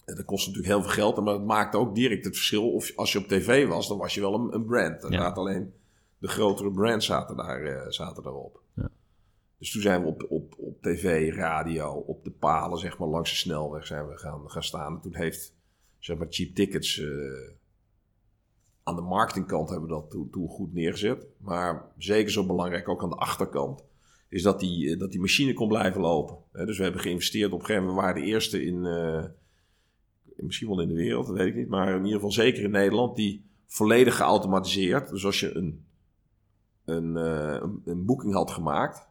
En dat kost natuurlijk heel veel geld, maar het maakte ook direct het verschil. Of als je op tv was, dan was je wel een, een brand. Dan Ja. alleen de grotere brands zaten, daar, eh, zaten daarop. Ja. Dus toen zijn we op, op, op tv, radio, op de palen, zeg maar, langs de snelweg zijn we gaan, gaan staan. En toen heeft, zeg maar, Cheap Tickets... eh, aan de marketingkant hebben we dat toen, goed neergezet. Maar zeker zo belangrijk ook aan de achterkant. Is dat die, eh, dat die machine kon blijven lopen. Dus we hebben geïnvesteerd op een gegeven moment. We waren de eerste in, misschien wel in de wereld, dat weet ik niet. Maar in ieder geval zeker in Nederland. Die volledig geautomatiseerd. Dus als je een, een, eh, een, een boeking had gemaakt.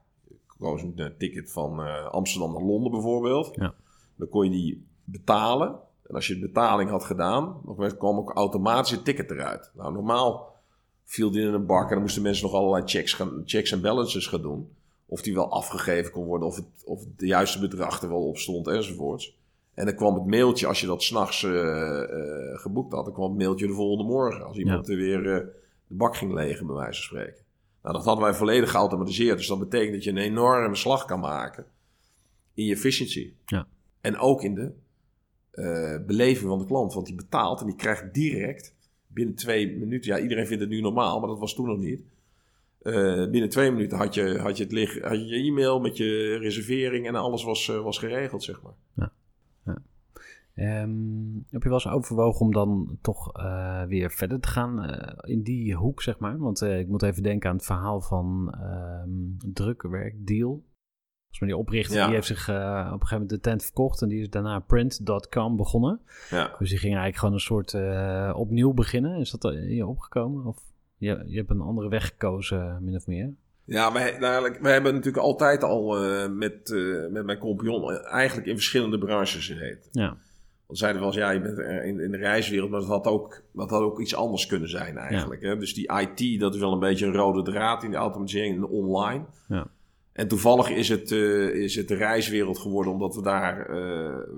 Koos een ticket van eh, Amsterdam naar Londen bijvoorbeeld. Ja. Dan kon je die betalen. En als je de betaling had gedaan, dan kwam ook automatisch het ticket eruit. Nou, normaal viel die in een bak en dan moesten mensen nog allerlei checks, gaan, checks en balances gaan doen. Of die wel afgegeven kon worden, of het, of het de juiste bedrag er wel op stond enzovoorts. En dan kwam het mailtje, als je dat s'nachts eh eh geboekt had, dan kwam het mailtje de volgende morgen. Als iemand er weer eh, de bak ging legen, bij wijze van spreken. Nou, dat hadden wij volledig geautomatiseerd. Dus dat betekent dat je een enorme slag kan maken in je efficiency. Ja. En ook in de beleving van de klant. Want die betaalt en die krijgt direct binnen twee minuten. Ja, iedereen vindt het nu normaal, maar dat was toen nog niet. Binnen twee minuten had je, had je het liggen, had je je e-mail met je reservering en alles was, was geregeld, zeg maar. Ehm, heb je wel eens overwogen om dan toch eh, weer verder te gaan eh, in die hoek, zeg maar? Want eh, ik moet even denken aan het verhaal van ehm drukwerkdeal. Volgens mij die oprichter Ja. die heeft zich op een gegeven moment de tent verkocht en die is daarna print.com begonnen. Ja. Dus die ging eigenlijk gewoon een soort opnieuw beginnen. Is dat in je opgekomen? Of je, je hebt een andere weg gekozen, min of meer? Ja, wij, nou, wij hebben natuurlijk altijd al met, met mijn compagnon eigenlijk in verschillende branches gezeten. Ja, Want zeiden wel eens, ja, je bent in, in de reiswereld, maar dat had ook, dat had ook iets anders kunnen zijn eigenlijk. Hè? Dus die IT, dat is wel een beetje een rode draad in de automatisering en online. Ja. En toevallig is het, eh, is het de reiswereld geworden, omdat we daar, eh,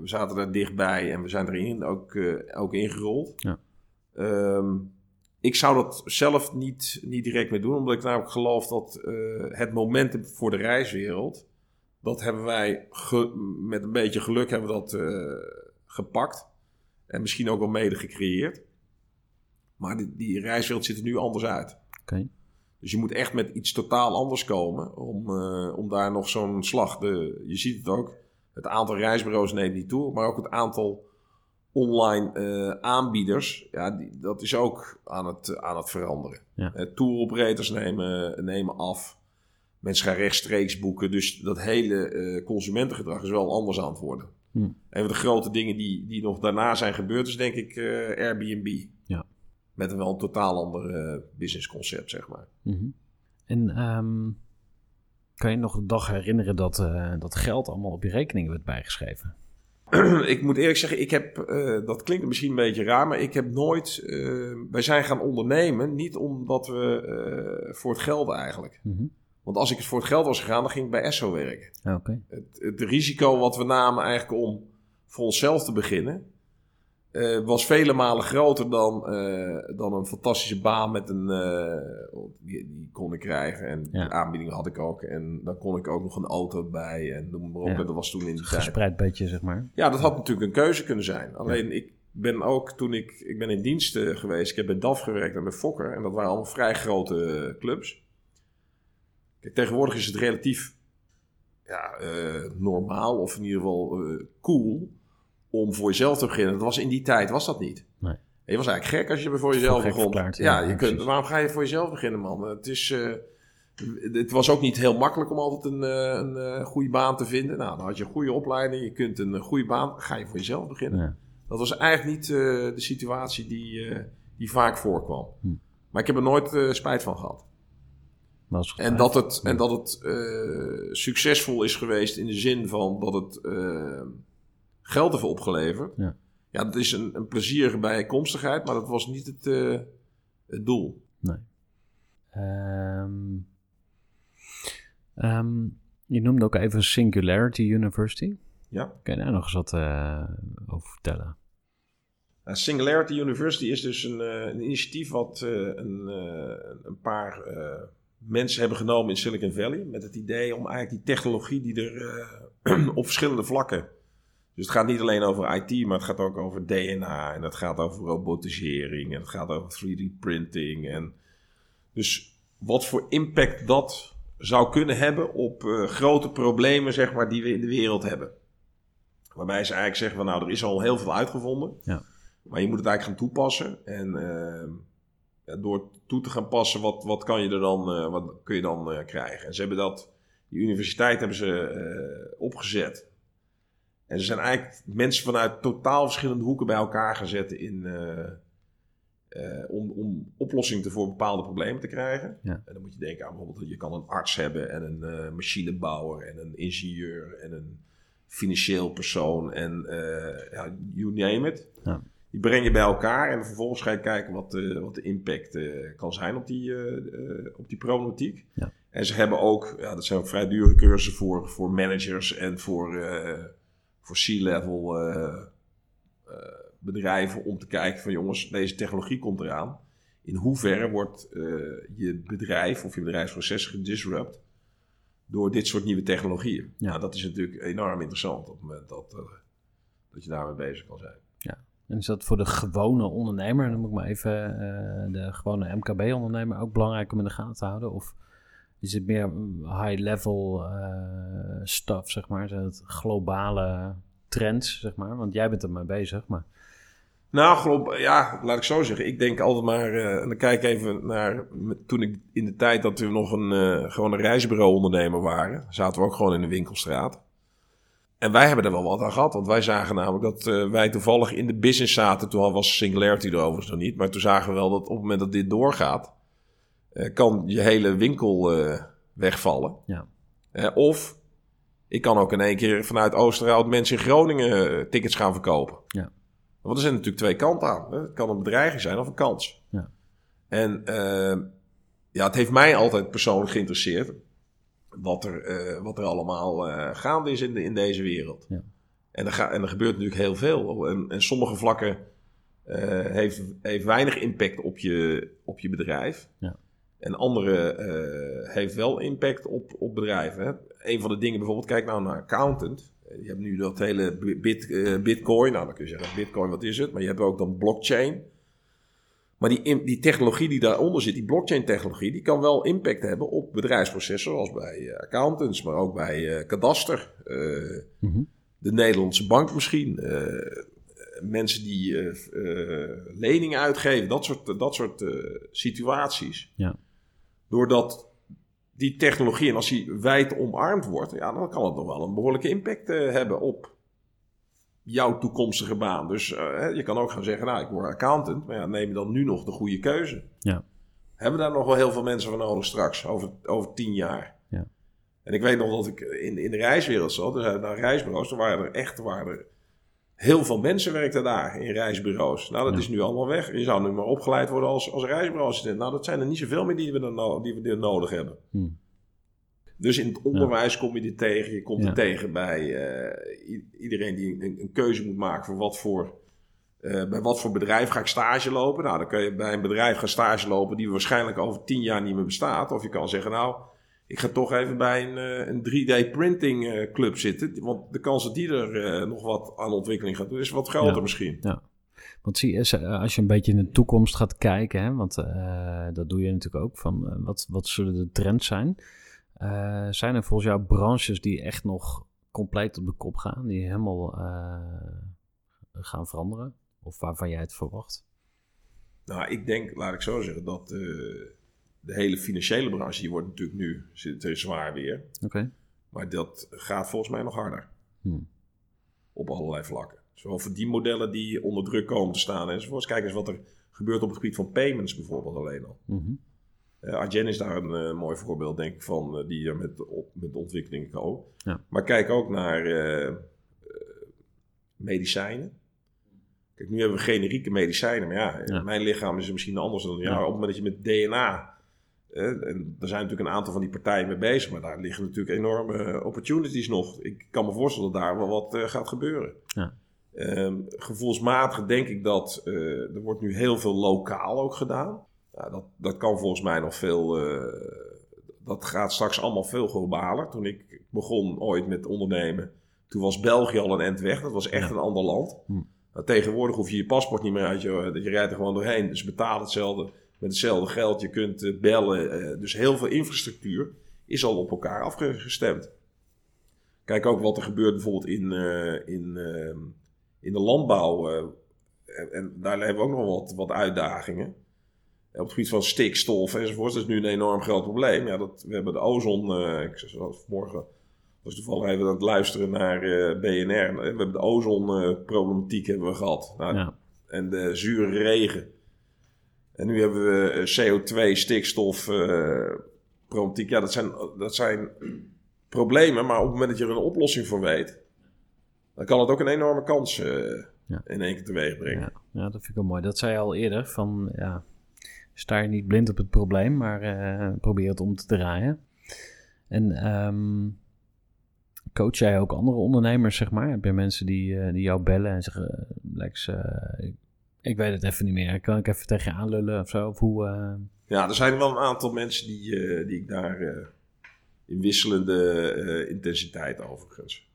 we zaten daar dichtbij en we zijn erin ook, eh, ook ingerold. Ja. Ehm, ik zou dat zelf niet, niet direct mee doen, omdat ik namelijk geloof dat het momentum voor de reiswereld, dat hebben wij ge- met een beetje geluk hebben we dat gepakt. En misschien ook wel mede gecreëerd. Maar die, die reiswereld ziet er nu anders uit. oké. Dus je moet echt met iets totaal anders komen om, eh, om daar nog zo'n slag. De, je ziet het ook. Het aantal reisbureaus neemt niet toe, maar ook het aantal online eh, aanbieders, ja, die, dat is ook aan het, aan het veranderen. Ja. Eh, tour operators nemen, nemen af. Mensen gaan rechtstreeks boeken. Dus dat hele consumentengedrag is wel anders aan het worden. Hm. Een van de grote dingen die, die nog daarna zijn gebeurd, is denk ik eh, Airbnb. Ja. Met een wel een totaal ander eh, businessconcept, zeg maar. Mhm. En ehm, kan je nog de dag herinneren dat, eh, dat geld allemaal op je rekening werd bijgeschreven? ik moet eerlijk zeggen, ik heb, dat klinkt misschien een beetje raar, maar ik heb nooit, eh, wij zijn gaan ondernemen, niet omdat we voor het geld eigenlijk. Mhm. Want als ik het voor het geld was gegaan, dan ging ik bij Esso werken. Het, het risico wat we namen eigenlijk om voor onszelf te beginnen, eh, was vele malen groter dan, eh, dan een fantastische baan met een, eh, die, die kon ik krijgen en Ja. die aanbieding had ik ook. En dan kon ik ook nog een auto bij en noem maar op. Ja. En dat was toen in die tijd. Gespreid beetje, zeg maar. Ja, dat had natuurlijk een keuze kunnen zijn. Alleen ik ben ook toen ik, ik ben in dienst eh, geweest. Ik heb bij DAF gewerkt en bij Fokker. En dat waren allemaal vrij grote clubs. Kijk, tegenwoordig is het relatief ja, eh, normaal of in ieder geval eh, cool om voor jezelf te beginnen. Dat was in die tijd was dat niet. Nee. Je was eigenlijk gek als je voor jezelf begon. verklaard, ja, ja, je kunt, waarom ga je voor jezelf beginnen, man? Het is... eh, het was ook niet heel makkelijk om altijd een, een goede baan te vinden. Nou, dan had je een goede opleiding, je kunt een goede baan, ga je voor jezelf beginnen. Ja. Dat was eigenlijk niet de situatie die, die vaak voorkwam. Hm. Maar ik heb er nooit spijt van gehad. En dat het, en dat het eh, succesvol is geweest in de zin van dat het eh, geld heeft opgeleverd. Ja. Ja, dat is een, een plezierige bijkomstigheid, maar dat was niet het, eh, het doel. Nee. Ehm, ehm, Je noemde ook even Singularity University. Ja. Kun je daar nog eens wat over vertellen? Singularity University is dus een, een initiatief wat een, een paar mensen hebben genomen in Silicon Valley. Met het idee om eigenlijk die technologie die er eh, op verschillende vlakken. Dus het gaat niet alleen over IT, maar het gaat ook over DNA. En het gaat over robotisering. En het gaat over 3D printing. En dus wat voor impact dat zou kunnen hebben op eh, grote problemen zeg maar, die we in de wereld hebben. Waarbij ze eigenlijk zeggen van nou, er is al heel veel uitgevonden. Ja. Maar je moet het eigenlijk gaan toepassen. En eh, ja, door toe te gaan passen, wat, wat kan je er dan, eh, wat kun je dan eh, krijgen? En ze hebben dat, die universiteit hebben ze eh, opgezet. En ze zijn eigenlijk mensen vanuit totaal verschillende hoeken bij elkaar gezet in, om, om oplossingen voor bepaalde problemen te krijgen. Ja. En dan moet je denken aan bijvoorbeeld, je kan een arts hebben en een machinebouwer en een ingenieur en een financieel persoon en ja, you name it. Ja. Die breng je bij elkaar en vervolgens ga je kijken wat, de wat de impact eh, kan zijn op die, eh, eh, op die problematiek. Ja. En ze hebben ook, ja, dat zijn ook vrij dure cursussen voor, voor managers en voor, eh, voor C-level eh, eh, bedrijven om te kijken van jongens, deze technologie komt eraan. In hoeverre wordt eh, je bedrijf of je bedrijfsproces gedisrupt door dit soort nieuwe technologieën? Ja. Nou, dat is natuurlijk enorm interessant op het moment dat, eh, dat je daarmee bezig kan zijn. En is dat voor de gewone ondernemer, dan moet ik maar even eh, de gewone MKB-ondernemer ook belangrijk om in de gaten te houden? Of is het meer high-level eh stuff, zeg maar, het globale trends, zeg maar? Want jij bent er mee bezig, maar Nou, ja, laat ik zo zeggen. Ik denk altijd maar, eh, en dan kijk even naar, toen ik in de tijd dat we nog een, gewoon een reisbureau-ondernemer waren, zaten we ook gewoon in de winkelstraat. En wij hebben er wel wat aan gehad, want wij zagen namelijk dat eh, wij toevallig in de business zaten. Toen was Singularity er overigens nog niet, maar toen zagen we wel dat op het moment dat dit doorgaat, eh, kan je hele winkel eh, wegvallen. Ja. Of ik kan ook in één keer vanuit Oosterhout mensen in Groningen tickets gaan verkopen. Ja. Want er zijn natuurlijk twee kanten aan. Hè? Het kan een bedreiging zijn of een kans. Ja. En ja, het heeft mij altijd persoonlijk geïnteresseerd wat er, eh, wat er allemaal eh, gaande is in, de, in deze wereld. Ja. En, er ga, en er gebeurt natuurlijk heel veel. En, en sommige vlakken eh, heeft, heeft weinig impact op je, op je bedrijf. Ja. En andere heeft wel impact op, op bedrijven. Hè. Een van de dingen bijvoorbeeld, kijk nou naar accountant. Je hebt nu dat hele bit, bitcoin. Nou, dan kun je zeggen, bitcoin, wat is het? Maar je hebt ook dan blockchain. Maar die, die technologie die daaronder zit, die blockchain technologie, die kan wel impact hebben op bedrijfsprocessen, zoals bij eh, accountants, maar ook bij eh, kadaster. eh, Mhm. de Nederlandse bank misschien. mensen die leningen uitgeven, dat soort, dat soort situaties. Ja. Doordat die technologie, en als die wijd omarmd wordt, ja, dan kan het nog wel een behoorlijke impact hebben op jouw toekomstige baan. Dus eh, je kan ook gaan zeggen, nou, ik word accountant, maar ja, neem je dan nu nog de goede keuze? Ja. Hebben daar nog wel heel veel mensen voor nodig straks, over, over tien jaar? Ja. En ik weet nog dat ik in, in de reiswereld zat, dus naar reisbureaus, toen waren er echt waren er heel veel mensen werkten daar in reisbureaus. Nou, dat Ja. is nu allemaal weg. Je zou nu maar opgeleid worden als, als reisbureau-assistent. Nou, dat zijn er niet zoveel meer die we, dan die we nodig hebben. Hmm. Dus in het onderwijs kom je dit tegen. Je komt Ja. het tegen bij eh, iedereen die een, een keuze moet maken voor wat voor, eh, bij wat voor bedrijf ga ik stage lopen. Nou, dan kun je bij een bedrijf gaan stage lopen die waarschijnlijk over tien jaar niet meer bestaat. Of je kan zeggen, nou, ik ga toch even bij een, eh, een 3D printing eh, club zitten. Want de kans dat die er nog wat aan ontwikkeling gaat doen, is wat groter Ja. misschien. Want zie als je een beetje in de toekomst gaat kijken, hè, want dat doe je natuurlijk ook, van wat, wat zullen de trends zijn? Eh, zijn er volgens jou branches die echt nog compleet op de kop gaan, die helemaal eh, gaan veranderen? Of waarvan jij het verwacht? Nou, ik denk, laat ik zo zeggen, dat eh, de hele financiële branche, die wordt natuurlijk nu zit er zwaar weer. Oké. Maar dat gaat volgens mij nog harder. Hmm. Op allerlei vlakken. Zowel voor die modellen die onder druk komen te staan enzovoorts. Kijk eens wat er gebeurt op het gebied van payments bijvoorbeeld alleen al. Mhm. Eh Adyen is daar een eh, mooi voorbeeld, denk ik, van eh, die er met, op, met de ontwikkelingen komen. Ja. Maar kijk ook naar medicijnen. Kijk, nu hebben we generieke medicijnen, maar ja, Ja. mijn lichaam is misschien anders dan jou. Ja. Op het moment dat je met DNA en er zijn natuurlijk een aantal van die partijen mee bezig, maar daar liggen natuurlijk enorme opportunities nog. Ik kan me voorstellen dat daar wel wat gaat gebeuren. Ja. Ehm, gevoelsmatig denk ik dat er wordt nu heel veel lokaal ook gedaan. Ja, dat, dat kan volgens mij nog veel. eh, dat gaat straks allemaal veel globaler. Toen ik begon ooit met ondernemen, toen was België al een end weg. Dat was echt een ander land. Hm. Nou, tegenwoordig hoef je je paspoort niet meer uit. Je, je rijdt er gewoon doorheen. Dus je betaalt hetzelfde met hetzelfde geld. Je kunt eh, bellen. eh, dus heel veel infrastructuur is al op elkaar afgestemd. Kijk ook wat er gebeurt bijvoorbeeld in, in, ehm, in de landbouw. en, en daar hebben we ook nog wat, wat uitdagingen. Op het gebied van stikstof enzovoort. Dat is nu een enorm groot probleem. Ja, dat, we hebben de ozon. eh, ik zei vanmorgen was toevallig even aan het luisteren naar eh, BNR. We hebben de ozonproblematiek hebben we gehad. Nou, Ja. En de zure regen. En nu hebben we eh, CO2, stikstof, eh, problematiek. Ja, dat zijn, dat zijn problemen. Maar op het moment dat je er een oplossing voor weet... dan kan het ook een enorme kans eh, Ja. in één keer teweeg brengen. Ja, ja, dat vind ik wel mooi. Dat zei je al eerder, van ja, sta je niet blind op het probleem, maar eh, probeer het om te draaien. En ehm, coach jij ook andere ondernemers, zeg maar? Heb je mensen die, eh, die jou bellen en zeggen, eh, Lex, ik, ik weet het even niet meer, kan ik even tegen je aanlullen of zo? Of hoe, Ja, er zijn wel een aantal mensen die, die ik daar in wisselende intensiteit overigens.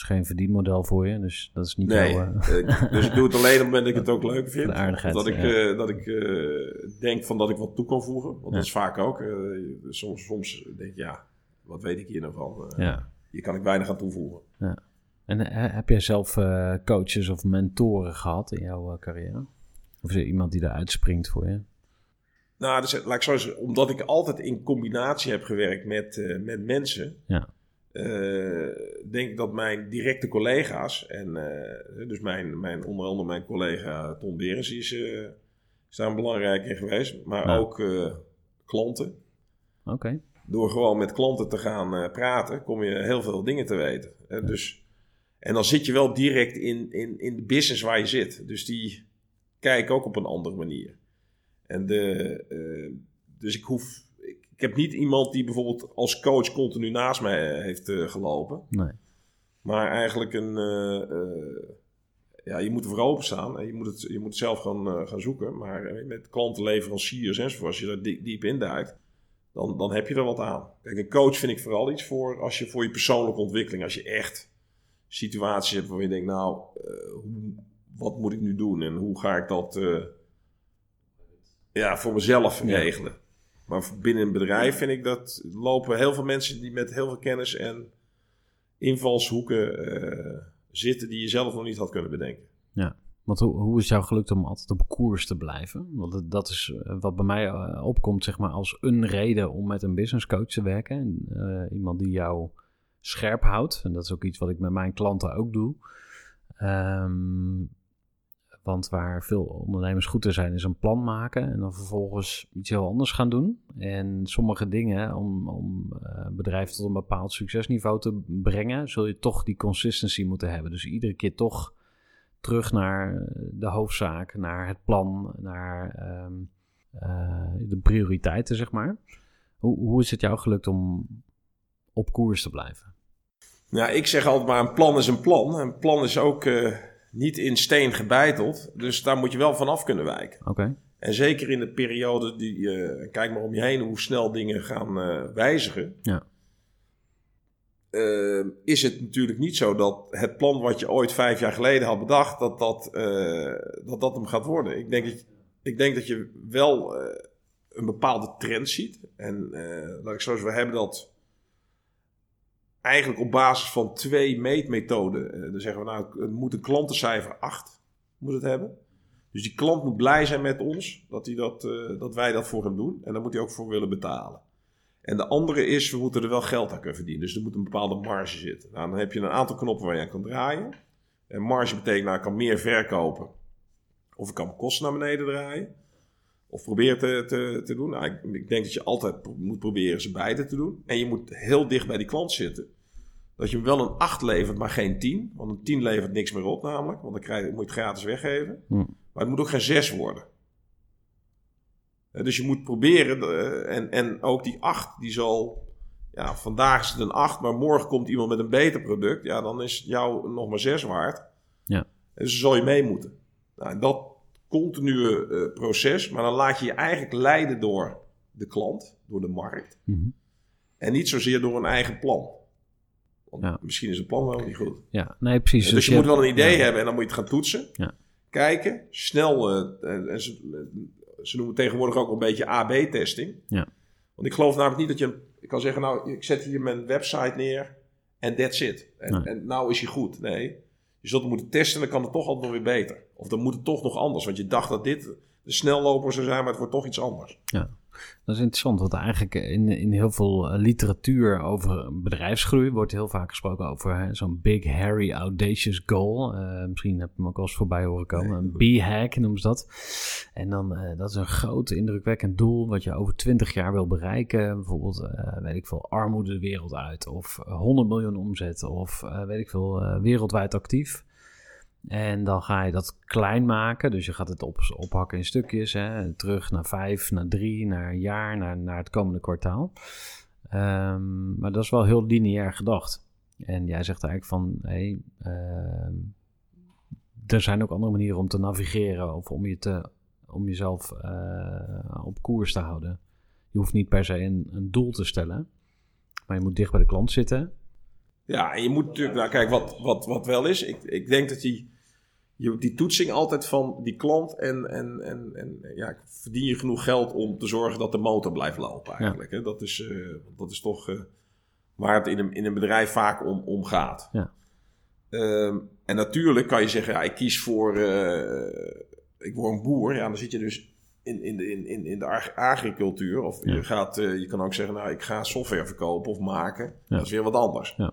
Is geen verdienmodel voor je, dus dat is niet Nee, jouw... eh, eh, dus ik doe het alleen op het moment dat ik het ook leuk vind. Aardigheid, dat ik, ja. eh, dat ik denk van dat ik wat toe kan voegen. Want Ja. dat is vaak ook. soms, soms denk je, ja, wat weet ik hier nou van? Ja. Hier kan ik weinig aan toevoegen. En eh, heb jij zelf coaches of mentoren gehad in jouw carrière? Of is er iemand die daar uitspringt voor je? Nou, dus, laat ik zo zeggen, omdat ik altijd in combinatie heb gewerkt met, met mensen, Ja. Eh, denk ik dat mijn directe collega's, en eh, dus mijn, mijn, onder andere mijn collega Tom Berens, is, eh, is daar belangrijk in geweest, maar Ja. ook klanten. Oké. Door gewoon met klanten te gaan praten, kom je heel veel dingen te weten. Dus, en dan zit je wel direct in, in, in de business waar je zit. Dus die kijken ook op een andere manier. En de, dus ik hoef. Ik, heb niet iemand die bijvoorbeeld als coach continu naast mij eh, heeft eh, gelopen. Nee. Maar eigenlijk een. eh, ja, je moet er voor openstaan en je moet het, je moet het zelf gaan, gaan zoeken. Maar met klanten, leveranciers enzovoort, als je daar diep, diep in duikt, dan, dan heb je er wat aan. Kijk, een coach vind ik vooral iets voor als je voor je persoonlijke ontwikkeling, als je echt situaties hebt waar je denkt, nou, hoe, wat moet ik nu doen en hoe ga ik dat ja, voor mezelf Ja. Maar binnen een bedrijf vind ik dat lopen heel veel mensen die met heel veel kennis en invalshoeken eh, zitten die je zelf nog niet had kunnen bedenken. Want hoe, hoe is jou gelukt om altijd op koers te blijven? Want dat- is eh, wat bij mij eh, opkomt, zeg maar, als een reden om met een business coach te werken. En, iemand die jou scherp houdt. En dat is ook iets wat ik met mijn klanten ook doe. Ehm, want waar veel ondernemers goed in zijn, is een plan maken en dan vervolgens iets heel anders gaan doen. En sommige dingen, om, om eh, een bedrijf tot een bepaald succesniveau te brengen, zul je toch die consistency moeten hebben. Dus iedere keer toch terug naar de hoofdzaak, naar het plan, naar ehm, eh, de prioriteiten, zeg maar. Hoe, hoe is het jou gelukt om op koers te blijven? Nou, ik zeg altijd maar een plan is een plan. Een plan is ook eh, niet in steen gebeiteld. Dus daar moet je wel vanaf kunnen wijken. Oké. En zeker in de periode die, eh, kijk maar om je heen hoe snel dingen gaan eh, wijzigen. Ja. Eh, is het natuurlijk niet zo dat het plan wat je ooit vijf jaar geleden had bedacht, dat dat, dat, dat hem gaat worden. Ik denk dat, ik denk dat je wel een bepaalde trend ziet. En laat ik zo zeggen, we hebben dat eigenlijk op basis van twee meetmethoden. Eh, dan zeggen we nou, het moet een klantencijfer 8 moet het hebben. Dus die klant moet blij zijn met ons dat, hij dat, eh, dat wij dat voor hem doen. En daar moet hij ook voor willen betalen. En de andere is, we moeten er wel geld aan kunnen verdienen. Dus er moet een bepaalde marge zitten. Nou, dan heb je een aantal knoppen waar je aan kan draaien. En marge betekent, nou, ik kan meer verkopen. Of ik kan mijn kosten naar beneden draaien. Of probeer te, te, te doen. Nou, ik, ik denk dat je altijd pro- moet proberen ze beide te doen. En je moet heel dicht bij die klant zitten. Dat je hem wel een 8 levert, maar geen 10. Want een 10 levert niks meer op namelijk. Want dan krijg, je- moet je het gratis weggeven. Hm. Maar het moet ook geen 6 worden. Dus je moet proberen, eh, en, en ook die 8, die zal, ja, vandaag is het een 8, maar morgen komt iemand met een beter product. Ja, dan is jou nog maar 6 waard. Ja. En dus zal je mee moeten. Nou, dat continue eh, proces, maar dan laat je je eigenlijk leiden door de klant, door de markt. Mhm. En niet zozeer door een eigen plan. Want Ja. misschien is het plan wel niet goed. Ja, nee, precies. Dus, je, moet wel een idee ja. hebben en dan moet je het gaan toetsen. Ja. Kijken, snel. eh, en- en ze, ze noemen tegenwoordig ook een beetje AB-testing. Ja. Want ik geloof namelijk niet dat je... Ik kan zeggen, nou, ik zet hier mijn website neer en that's it. En, Nee. en nou is hij goed. Nee, je zult hem moeten testen en dan kan het toch altijd nog weer beter. Of dan moet het toch nog anders. Want je dacht dat dit de snelloper zou zijn, maar het wordt toch iets anders. Dat is interessant, want eigenlijk in, in heel veel eh, literatuur over bedrijfsgroei wordt heel vaak gesproken over zo'n big, hairy, audacious goal. Eh, misschien heb je hem ook wel eens voorbij horen komen. Een B-hack noemen ze dat. En dan, eh, dat is een groot, indrukwekkend doel wat je over 20 jaar wil bereiken. Bijvoorbeeld, weet ik veel, armoede de wereld uit. Of eh, 100 miljoen omzet. Of weet ik veel, wereldwijd actief. En dan ga je dat klein maken. Dus je gaat het op, ophakken in stukjes. Hè? Terug naar vijf, naar drie, naar een jaar, naar, naar het komende kwartaal. Ehm, maar dat is wel heel lineair gedacht. En jij zegt eigenlijk van... Hey, ehm, er zijn ook andere manieren om te navigeren. Of om, je te, om jezelf eh, op koers te houden. Je hoeft niet per se een doel te stellen. Maar je moet dicht bij de klant zitten. Ja, en je moet natuurlijk, nou kijk, wat, wat, wat wel is, ik, ik denk dat die, je, die toetsing altijd van die klant en, en, en, en ja, verdien je genoeg geld om te zorgen dat de motor blijft lopen eigenlijk. Hè? Dat, is, eh, dat is toch eh, waar het in een, in een bedrijf vaak om, om gaat. Ja. Ehm, en natuurlijk kan je zeggen, ja, ik kies voor, eh, ik word een boer. Ja, dan zit je dus in, in, de, in, in, de ag- agricultuur. Of Ja. je, gaat, je kan ook zeggen, nou, ik ga software verkopen of maken. Dat is weer wat anders. Ja.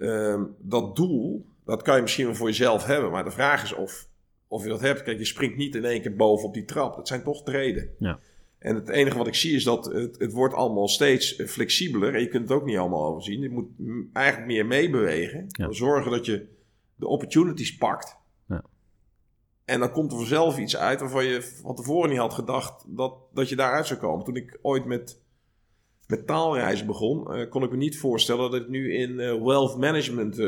Ehm, dat doel, dat kan je misschien wel voor jezelf hebben. Maar de vraag is of, of je dat hebt. Kijk, je springt niet in één keer boven op die trap. Dat zijn toch treden. Ja. En het enige wat ik zie is dat het, het wordt allemaal steeds eh, flexibeler. En je kunt het ook niet allemaal overzien. Je moet eigenlijk meer meebewegen. Ja. Zorgen dat je de opportunities pakt. Ja. En dan komt er vanzelf iets uit waarvan je van tevoren niet had gedacht dat, dat je daaruit zou komen. Toen ik ooit met, met taalreizen begon, eh, kon ik me niet voorstellen dat ik nu in eh, wealth management eh,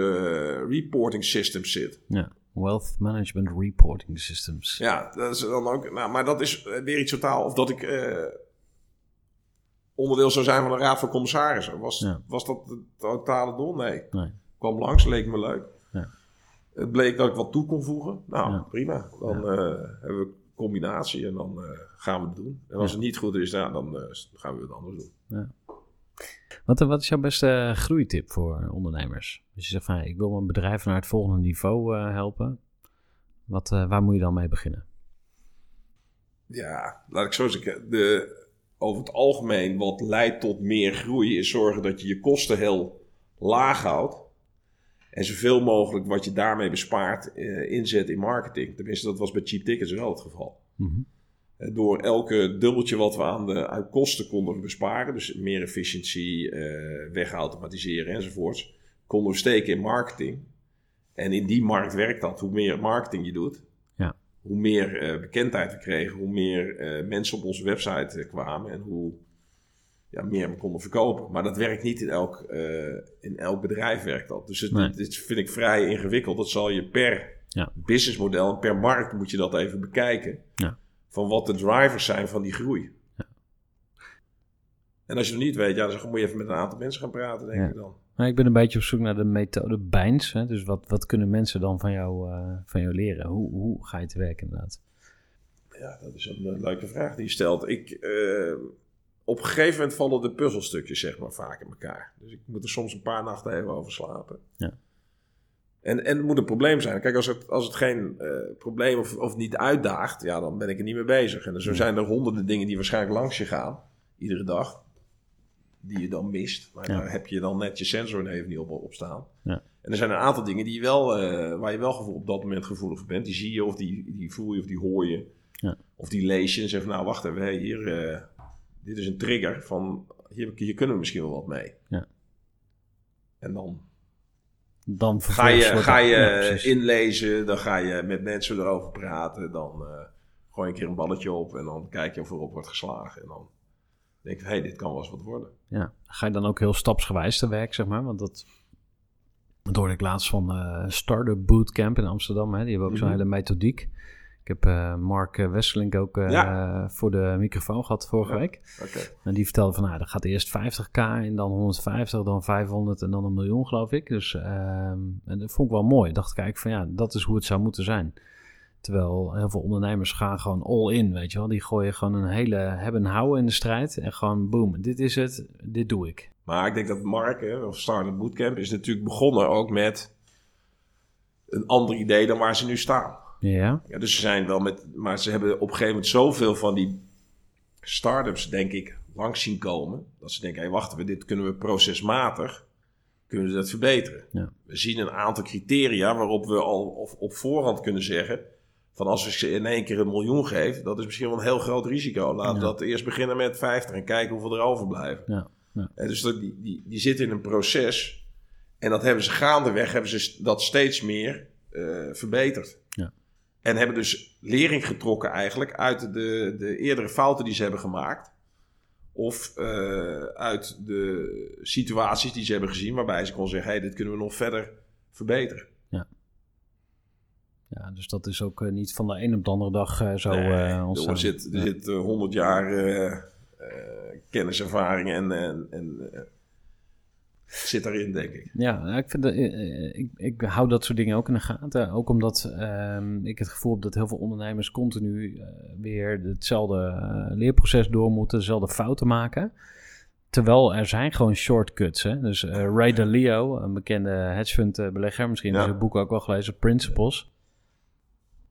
reporting systems zit. Ja. Wealth Management Reporting Systems. Ja, dat is dan ook. Nou, maar dat is weer iets totaal. Of dat ik eh, onderdeel zou zijn van een raad van commissarissen. Was, Ja. was dat het totale doel? Nee. Nee. Kwam langs, leek me leuk. Ja. Het bleek dat ik wat toe kon voegen. Nou, Ja. prima. Dan hebben we een combinatie en dan gaan we het doen. En als het niet goed is, nou, dan gaan we het anders doen. Wat, wat is jouw beste groeitip voor ondernemers? Als je zegt van ik wil mijn bedrijf naar het volgende niveau eh, helpen. Wat, eh, waar moet je dan mee beginnen? Ja, laat ik zo zeggen. De, over het algemeen, wat leidt tot meer groei, is zorgen dat je je kosten heel laag houdt. En zoveel mogelijk wat je daarmee bespaart, eh, inzet in marketing. Tenminste, dat was bij Cheap Tickets wel het geval. Eh, Door elke dubbeltje wat we aan de uit kosten konden besparen, dus meer efficiëntie, eh wegautomatiseren enzovoorts, konden we steken in marketing. En in die markt werkt dat. Hoe meer marketing je doet, Ja. hoe meer eh, bekendheid we kregen, hoe meer eh, mensen op onze website eh, kwamen en hoe ja, meer we konden verkopen. Maar dat werkt niet in elk, eh, in elk bedrijf werkt dat. Dus het, Nee. dit vind ik vrij ingewikkeld. Dat zal je per Ja. businessmodel en per markt moet je dat even bekijken. Ja. Van wat de drivers zijn van die groei. Ja. En als je het niet weet, ja, dan moet je even met een aantal mensen gaan praten, denk Ja. ik dan. Nou, ik ben een beetje op zoek naar de methode Bijns. Hè? Dus wat, wat kunnen mensen dan van jou, eh, van jou leren? Hoe, hoe ga je te werk inderdaad? Ja, dat is een eh, leuke vraag die je stelt. Ik, eh, op een gegeven moment vallen de puzzelstukjes zeg maar vaak in elkaar. Dus ik moet er soms een paar nachten even over slapen. Ja. En, en het moet een probleem zijn. Kijk, als het, als het geen eh, probleem of, of niet uitdaagt, ja, dan ben ik er niet mee bezig. En zo zijn er honderden dingen die waarschijnlijk langs je gaan, iedere dag, die je dan mist. Maar Ja. daar heb je dan net je sensor even niet op, op staan. Ja. En er zijn een aantal dingen die je wel, eh, waar je wel gevoel, op dat moment gevoelig voor bent. Die zie je of die, die voel je of die hoor je. Ja. Of die lees je en zeg van, nou wacht even, hier, eh, dit is een trigger van, hier, hier kunnen we misschien wel wat mee. Ja. En dan Dan ga je, ga je ja, inlezen, dan ga je met mensen erover praten, dan eh, gooi een keer een balletje op en dan kijk je of erop wordt geslagen. En dan denk je, hé, hey, dit kan wel eens wat worden. Ja. Ga je dan ook heel stapsgewijs te werk, zeg maar? Want dat, dat hoorde ik laatst van eh Startup Bootcamp in Amsterdam. Hè? Die hebben ook zo'n Mhm. hele methodiek. Ik heb eh, Mark eh, Wesselink ook eh, Ja. voor de microfoon gehad vorige Ja. week. En die vertelde van, nou, dat gaat eerst 50k en dan 150, dan 500 en dan een miljoen, geloof ik. Dus ehm, en dat vond ik wel mooi. Ik dacht, kijk, van ja, dat is hoe het zou moeten zijn. Terwijl heel veel ondernemers gaan gewoon all in, weet je wel. Die gooien gewoon een hele hebben en houden in de strijd. En gewoon, boom, dit is het, dit doe ik. Maar ik denk dat Mark, hè, of Startup Bootcamp, is natuurlijk begonnen ook met een ander idee dan waar ze nu staan. Ja, Ja, dus ze zijn wel met, maar ze hebben op een gegeven moment zoveel van die start-ups, denk ik, langs zien komen. Dat ze denken, hé, wacht even, dit kunnen we procesmatig, kunnen we dat verbeteren. Ja. We zien een aantal criteria waarop we al op, op voorhand kunnen zeggen, van als we ze in één keer een miljoen geven, dat is misschien wel een heel groot risico. Laten we dat eerst beginnen met 50 en kijken hoeveel er overblijven. ja, ja. En dus dat, die, die, die zitten in een proces. En dat hebben ze gaandeweg, hebben ze dat steeds meer eh, verbeterd. Ja. En hebben dus lering getrokken eigenlijk uit de, de eerdere fouten die ze hebben gemaakt. Of eh, uit de situaties die ze hebben gezien waarbij ze kon zeggen, hey, dit kunnen we nog verder verbeteren. Ja, dus dat is ook eh, niet van de een op de andere dag eh, zo Nee, ontstaan. er zit, er Ja. zit 100 jaar kenniservaring en, en, en zit daarin, denk ik. Ja, nou, ik, vind dat, eh, eh, ik, ik hou dat soort dingen ook in de gaten. Ook omdat ehm, ik het gevoel heb dat heel veel ondernemers continu eh, weer hetzelfde leerproces door moeten, dezelfde fouten maken. Terwijl er zijn gewoon shortcuts. Hè? Dus eh, Ray Dalio, een bekende hedge fund belegger, misschien Ja. je het boek ook wel gelezen, Principles.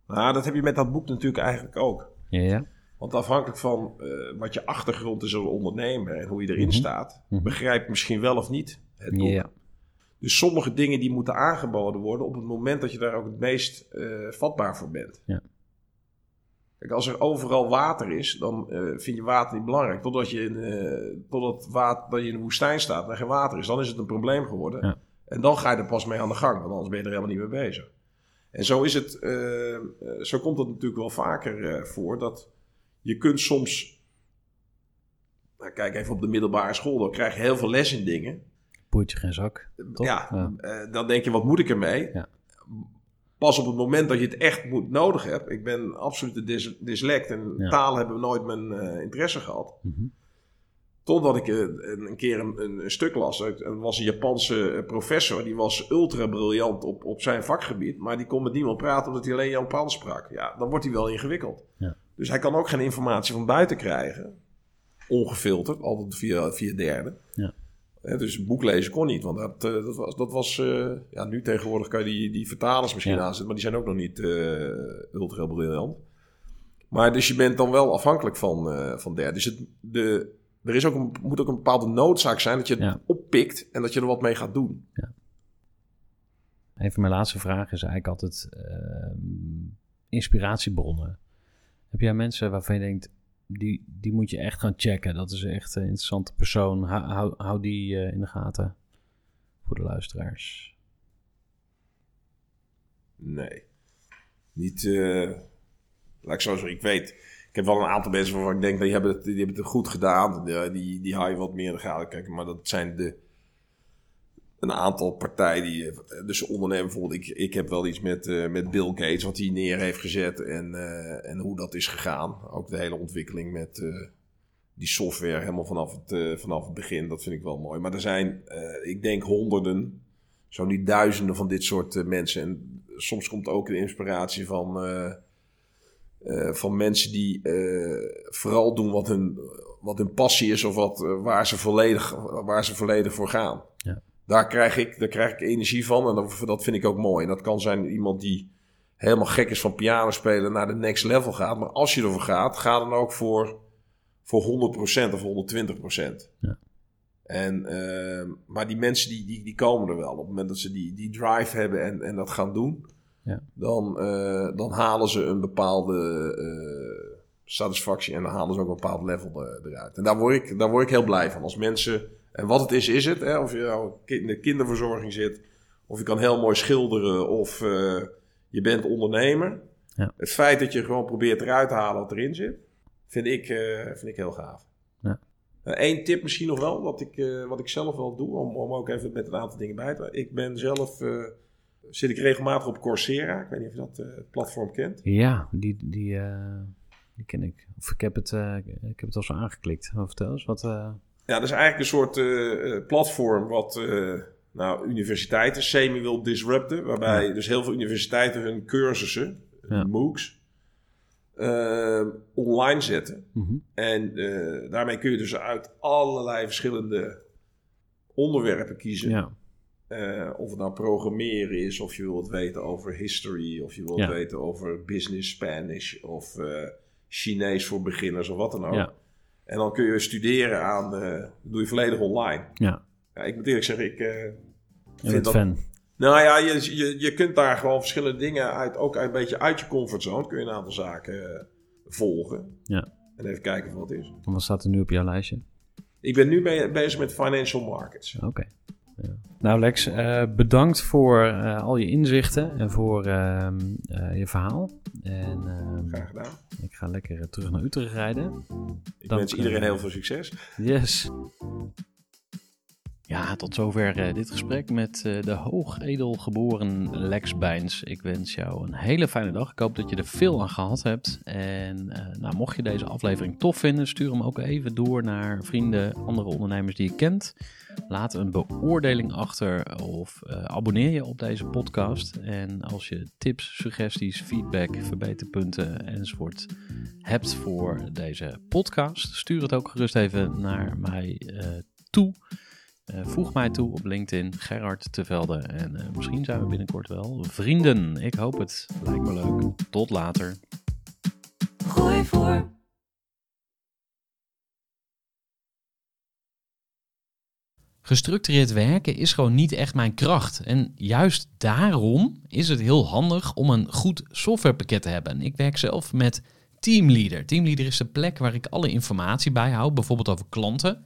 Nou, dat heb je met dat boek natuurlijk eigenlijk ook. Ja, ja. Want afhankelijk van wat je achtergrond is als ondernemer en hoe je erin Mhm. staat, Mhm. begrijp je misschien wel of niet het Dus sommige dingen die moeten aangeboden worden op het moment dat je daar ook het meest eh, vatbaar voor bent. Ja. Kijk, als er overal water is, dan eh, vind je water niet belangrijk. Totdat je in, eh, totdat water, dat je in de woestijn staat en er geen water is, dan is het een probleem geworden. Ja. En dan ga je er pas mee aan de gang, want anders ben je er helemaal niet mee bezig. En zo is het, zo komt het natuurlijk wel vaker voor dat je kunt soms, nou, kijk even op de middelbare school, dan krijg je heel veel les in dingen. Boeit je geen zak. Toch? Ja, Ja. eh, dan denk je, wat moet ik ermee? Ja. Pas op het moment dat je het echt moet nodig hebt. Ik ben absoluut een dys dyslect en Ja. taal hebben nooit mijn eh, interesse gehad. Mhm. Totdat ik eh, een, keer een, een, stuk las. Er was een Japanse professor, die was ultra briljant op, op zijn vakgebied. Maar die kon met niemand praten omdat hij alleen Japans sprak. Ja, dan wordt hij wel ingewikkeld. Ja. Dus hij kan ook geen informatie van buiten krijgen. Ongefilterd, altijd via, via derden. Ja. Hè, dus boek lezen kon niet, want dat, eh, dat was... Dat was eh, ja, nu tegenwoordig kan je die, die vertalers misschien Ja. aanzetten, maar die zijn ook nog niet eh, ultra briljant. Maar dus je bent dan wel afhankelijk van, eh van derden. Dus het, de, er is ook een, moet ook een bepaalde noodzaak zijn dat je het Ja. oppikt en dat je er wat mee gaat doen. Een van mijn laatste vragen is eigenlijk altijd ehm, inspiratiebronnen. Heb jij mensen waarvan je denkt, die, die moet je echt gaan checken. Dat is echt een interessante persoon. Hou, die eh, in de gaten voor de luisteraars. Nee. Niet, eh laat ik zo zeggen, ik weet. Ik heb wel een aantal mensen waarvan ik denk, die hebben het, die het goed gedaan. Die, die, die hou je wat meer in de gaten kijken. Maar dat zijn de, een aantal partijen die, eh, dus ondernemen bijvoorbeeld. Ik, ik heb wel iets met, eh, met Bill Gates, wat hij neer heeft gezet en, eh, en hoe dat is gegaan. Ook de hele ontwikkeling met die software helemaal vanaf het, vanaf het begin. Dat vind ik wel mooi. Maar er zijn, ik denk honderden, zo niet duizenden van dit soort mensen. En soms komt ook de inspiratie van, van mensen die vooral doen wat hun, wat hun passie is of wat, waar, ze volledig, waar ze volledig voor gaan. Ja. Daar, krijg ik, daar krijg ik energie van en dat, dat vind ik ook mooi. En dat kan zijn iemand die helemaal gek is van piano spelen naar de next level gaat. Maar als je ervoor gaat, ga dan ook voor, voor 100% of 120%. Ja. En, eh, maar die mensen die, die, die komen er wel. Op het moment dat ze die, die drive hebben en, en dat gaan doen, Ja. dan, eh, dan halen ze een bepaalde eh, satisfactie en dan halen ze ook een bepaald level er- eruit. En daar word, ik, daar word ik heel blij van. Als mensen, en wat het is, is het. Hè? Of je nou in de kinderverzorging zit, of je kan heel mooi schilderen, of eh, je bent ondernemer. Ja. Het feit dat je gewoon probeert eruit te halen wat erin zit, vind ik, eh, vind ik heel gaaf. Ja. Eén tip misschien nog wel, wat ik, eh, wat ik zelf wel doe, om, om ook even met een aantal dingen bij te Ik ben zelf, zit ik regelmatig op Coursera. Ik weet niet of je dat eh, platform kent. Ja, die, die, die ken ik. Of ik heb het, ik heb het al zo aangeklikt. Vertel eens, wat... Ja, dat is eigenlijk een soort eh, eh, platform wat eh, nou, universiteiten semi wil disrupten. Waarbij dus heel veel universiteiten hun cursussen, Ja. MOOCs, online zetten. mhm. En daarmee kun je dus uit allerlei verschillende onderwerpen kiezen. Ja, of het nou programmeren is, of je wilt weten over history, of je wilt weten over business Spanish, of Chinees voor beginners, of wat dan ook. En dan kun je studeren aan, eh, dat doe je volledig online. ja. Ja, ik moet eerlijk zeggen, ik eh, Je vind bent dat... fan. Nou ja, je, je, je kunt daar gewoon verschillende dingen uit, ook een beetje uit je comfortzone, kun je een aantal zaken eh, volgen. Ja. En even kijken wat het is. En wat staat er nu op jouw lijstje? Ik ben nu be- bezig met financial markets. Oké. Ja. Nou Lex, eh, bedankt voor eh, al je inzichten en voor ehm, eh, je verhaal. En ehm, Graag gedaan. ik ga lekker terug naar Utrecht rijden. Ik Dank, wens iedereen heel veel succes. Yes. Ja, tot zover eh, dit gesprek met eh, de hoogedel geboren Lex Bijns. Ik wens jou een hele fijne dag. Ik hoop dat je er veel aan gehad hebt. En eh, nou, mocht je deze aflevering tof vinden, stuur hem ook even door naar vrienden, andere ondernemers die je kent. Laat een beoordeling achter of abonneer je op deze podcast. En als je tips, suggesties, feedback, verbeterpunten enzovoort hebt voor deze podcast, stuur het ook gerust even naar mij toe. Eh, voeg mij toe op LinkedIn, Gerard Tevelde. En eh, misschien zijn we binnenkort wel vrienden. Ik hoop het. Lijkt me leuk. Tot later. Gooi voor. Gestructureerd werken is gewoon niet echt mijn kracht. En juist daarom is het heel handig om een goed softwarepakket te hebben. Ik werk zelf met Teamleader. Teamleader is de plek waar ik alle informatie bijhoud, bijvoorbeeld over klanten.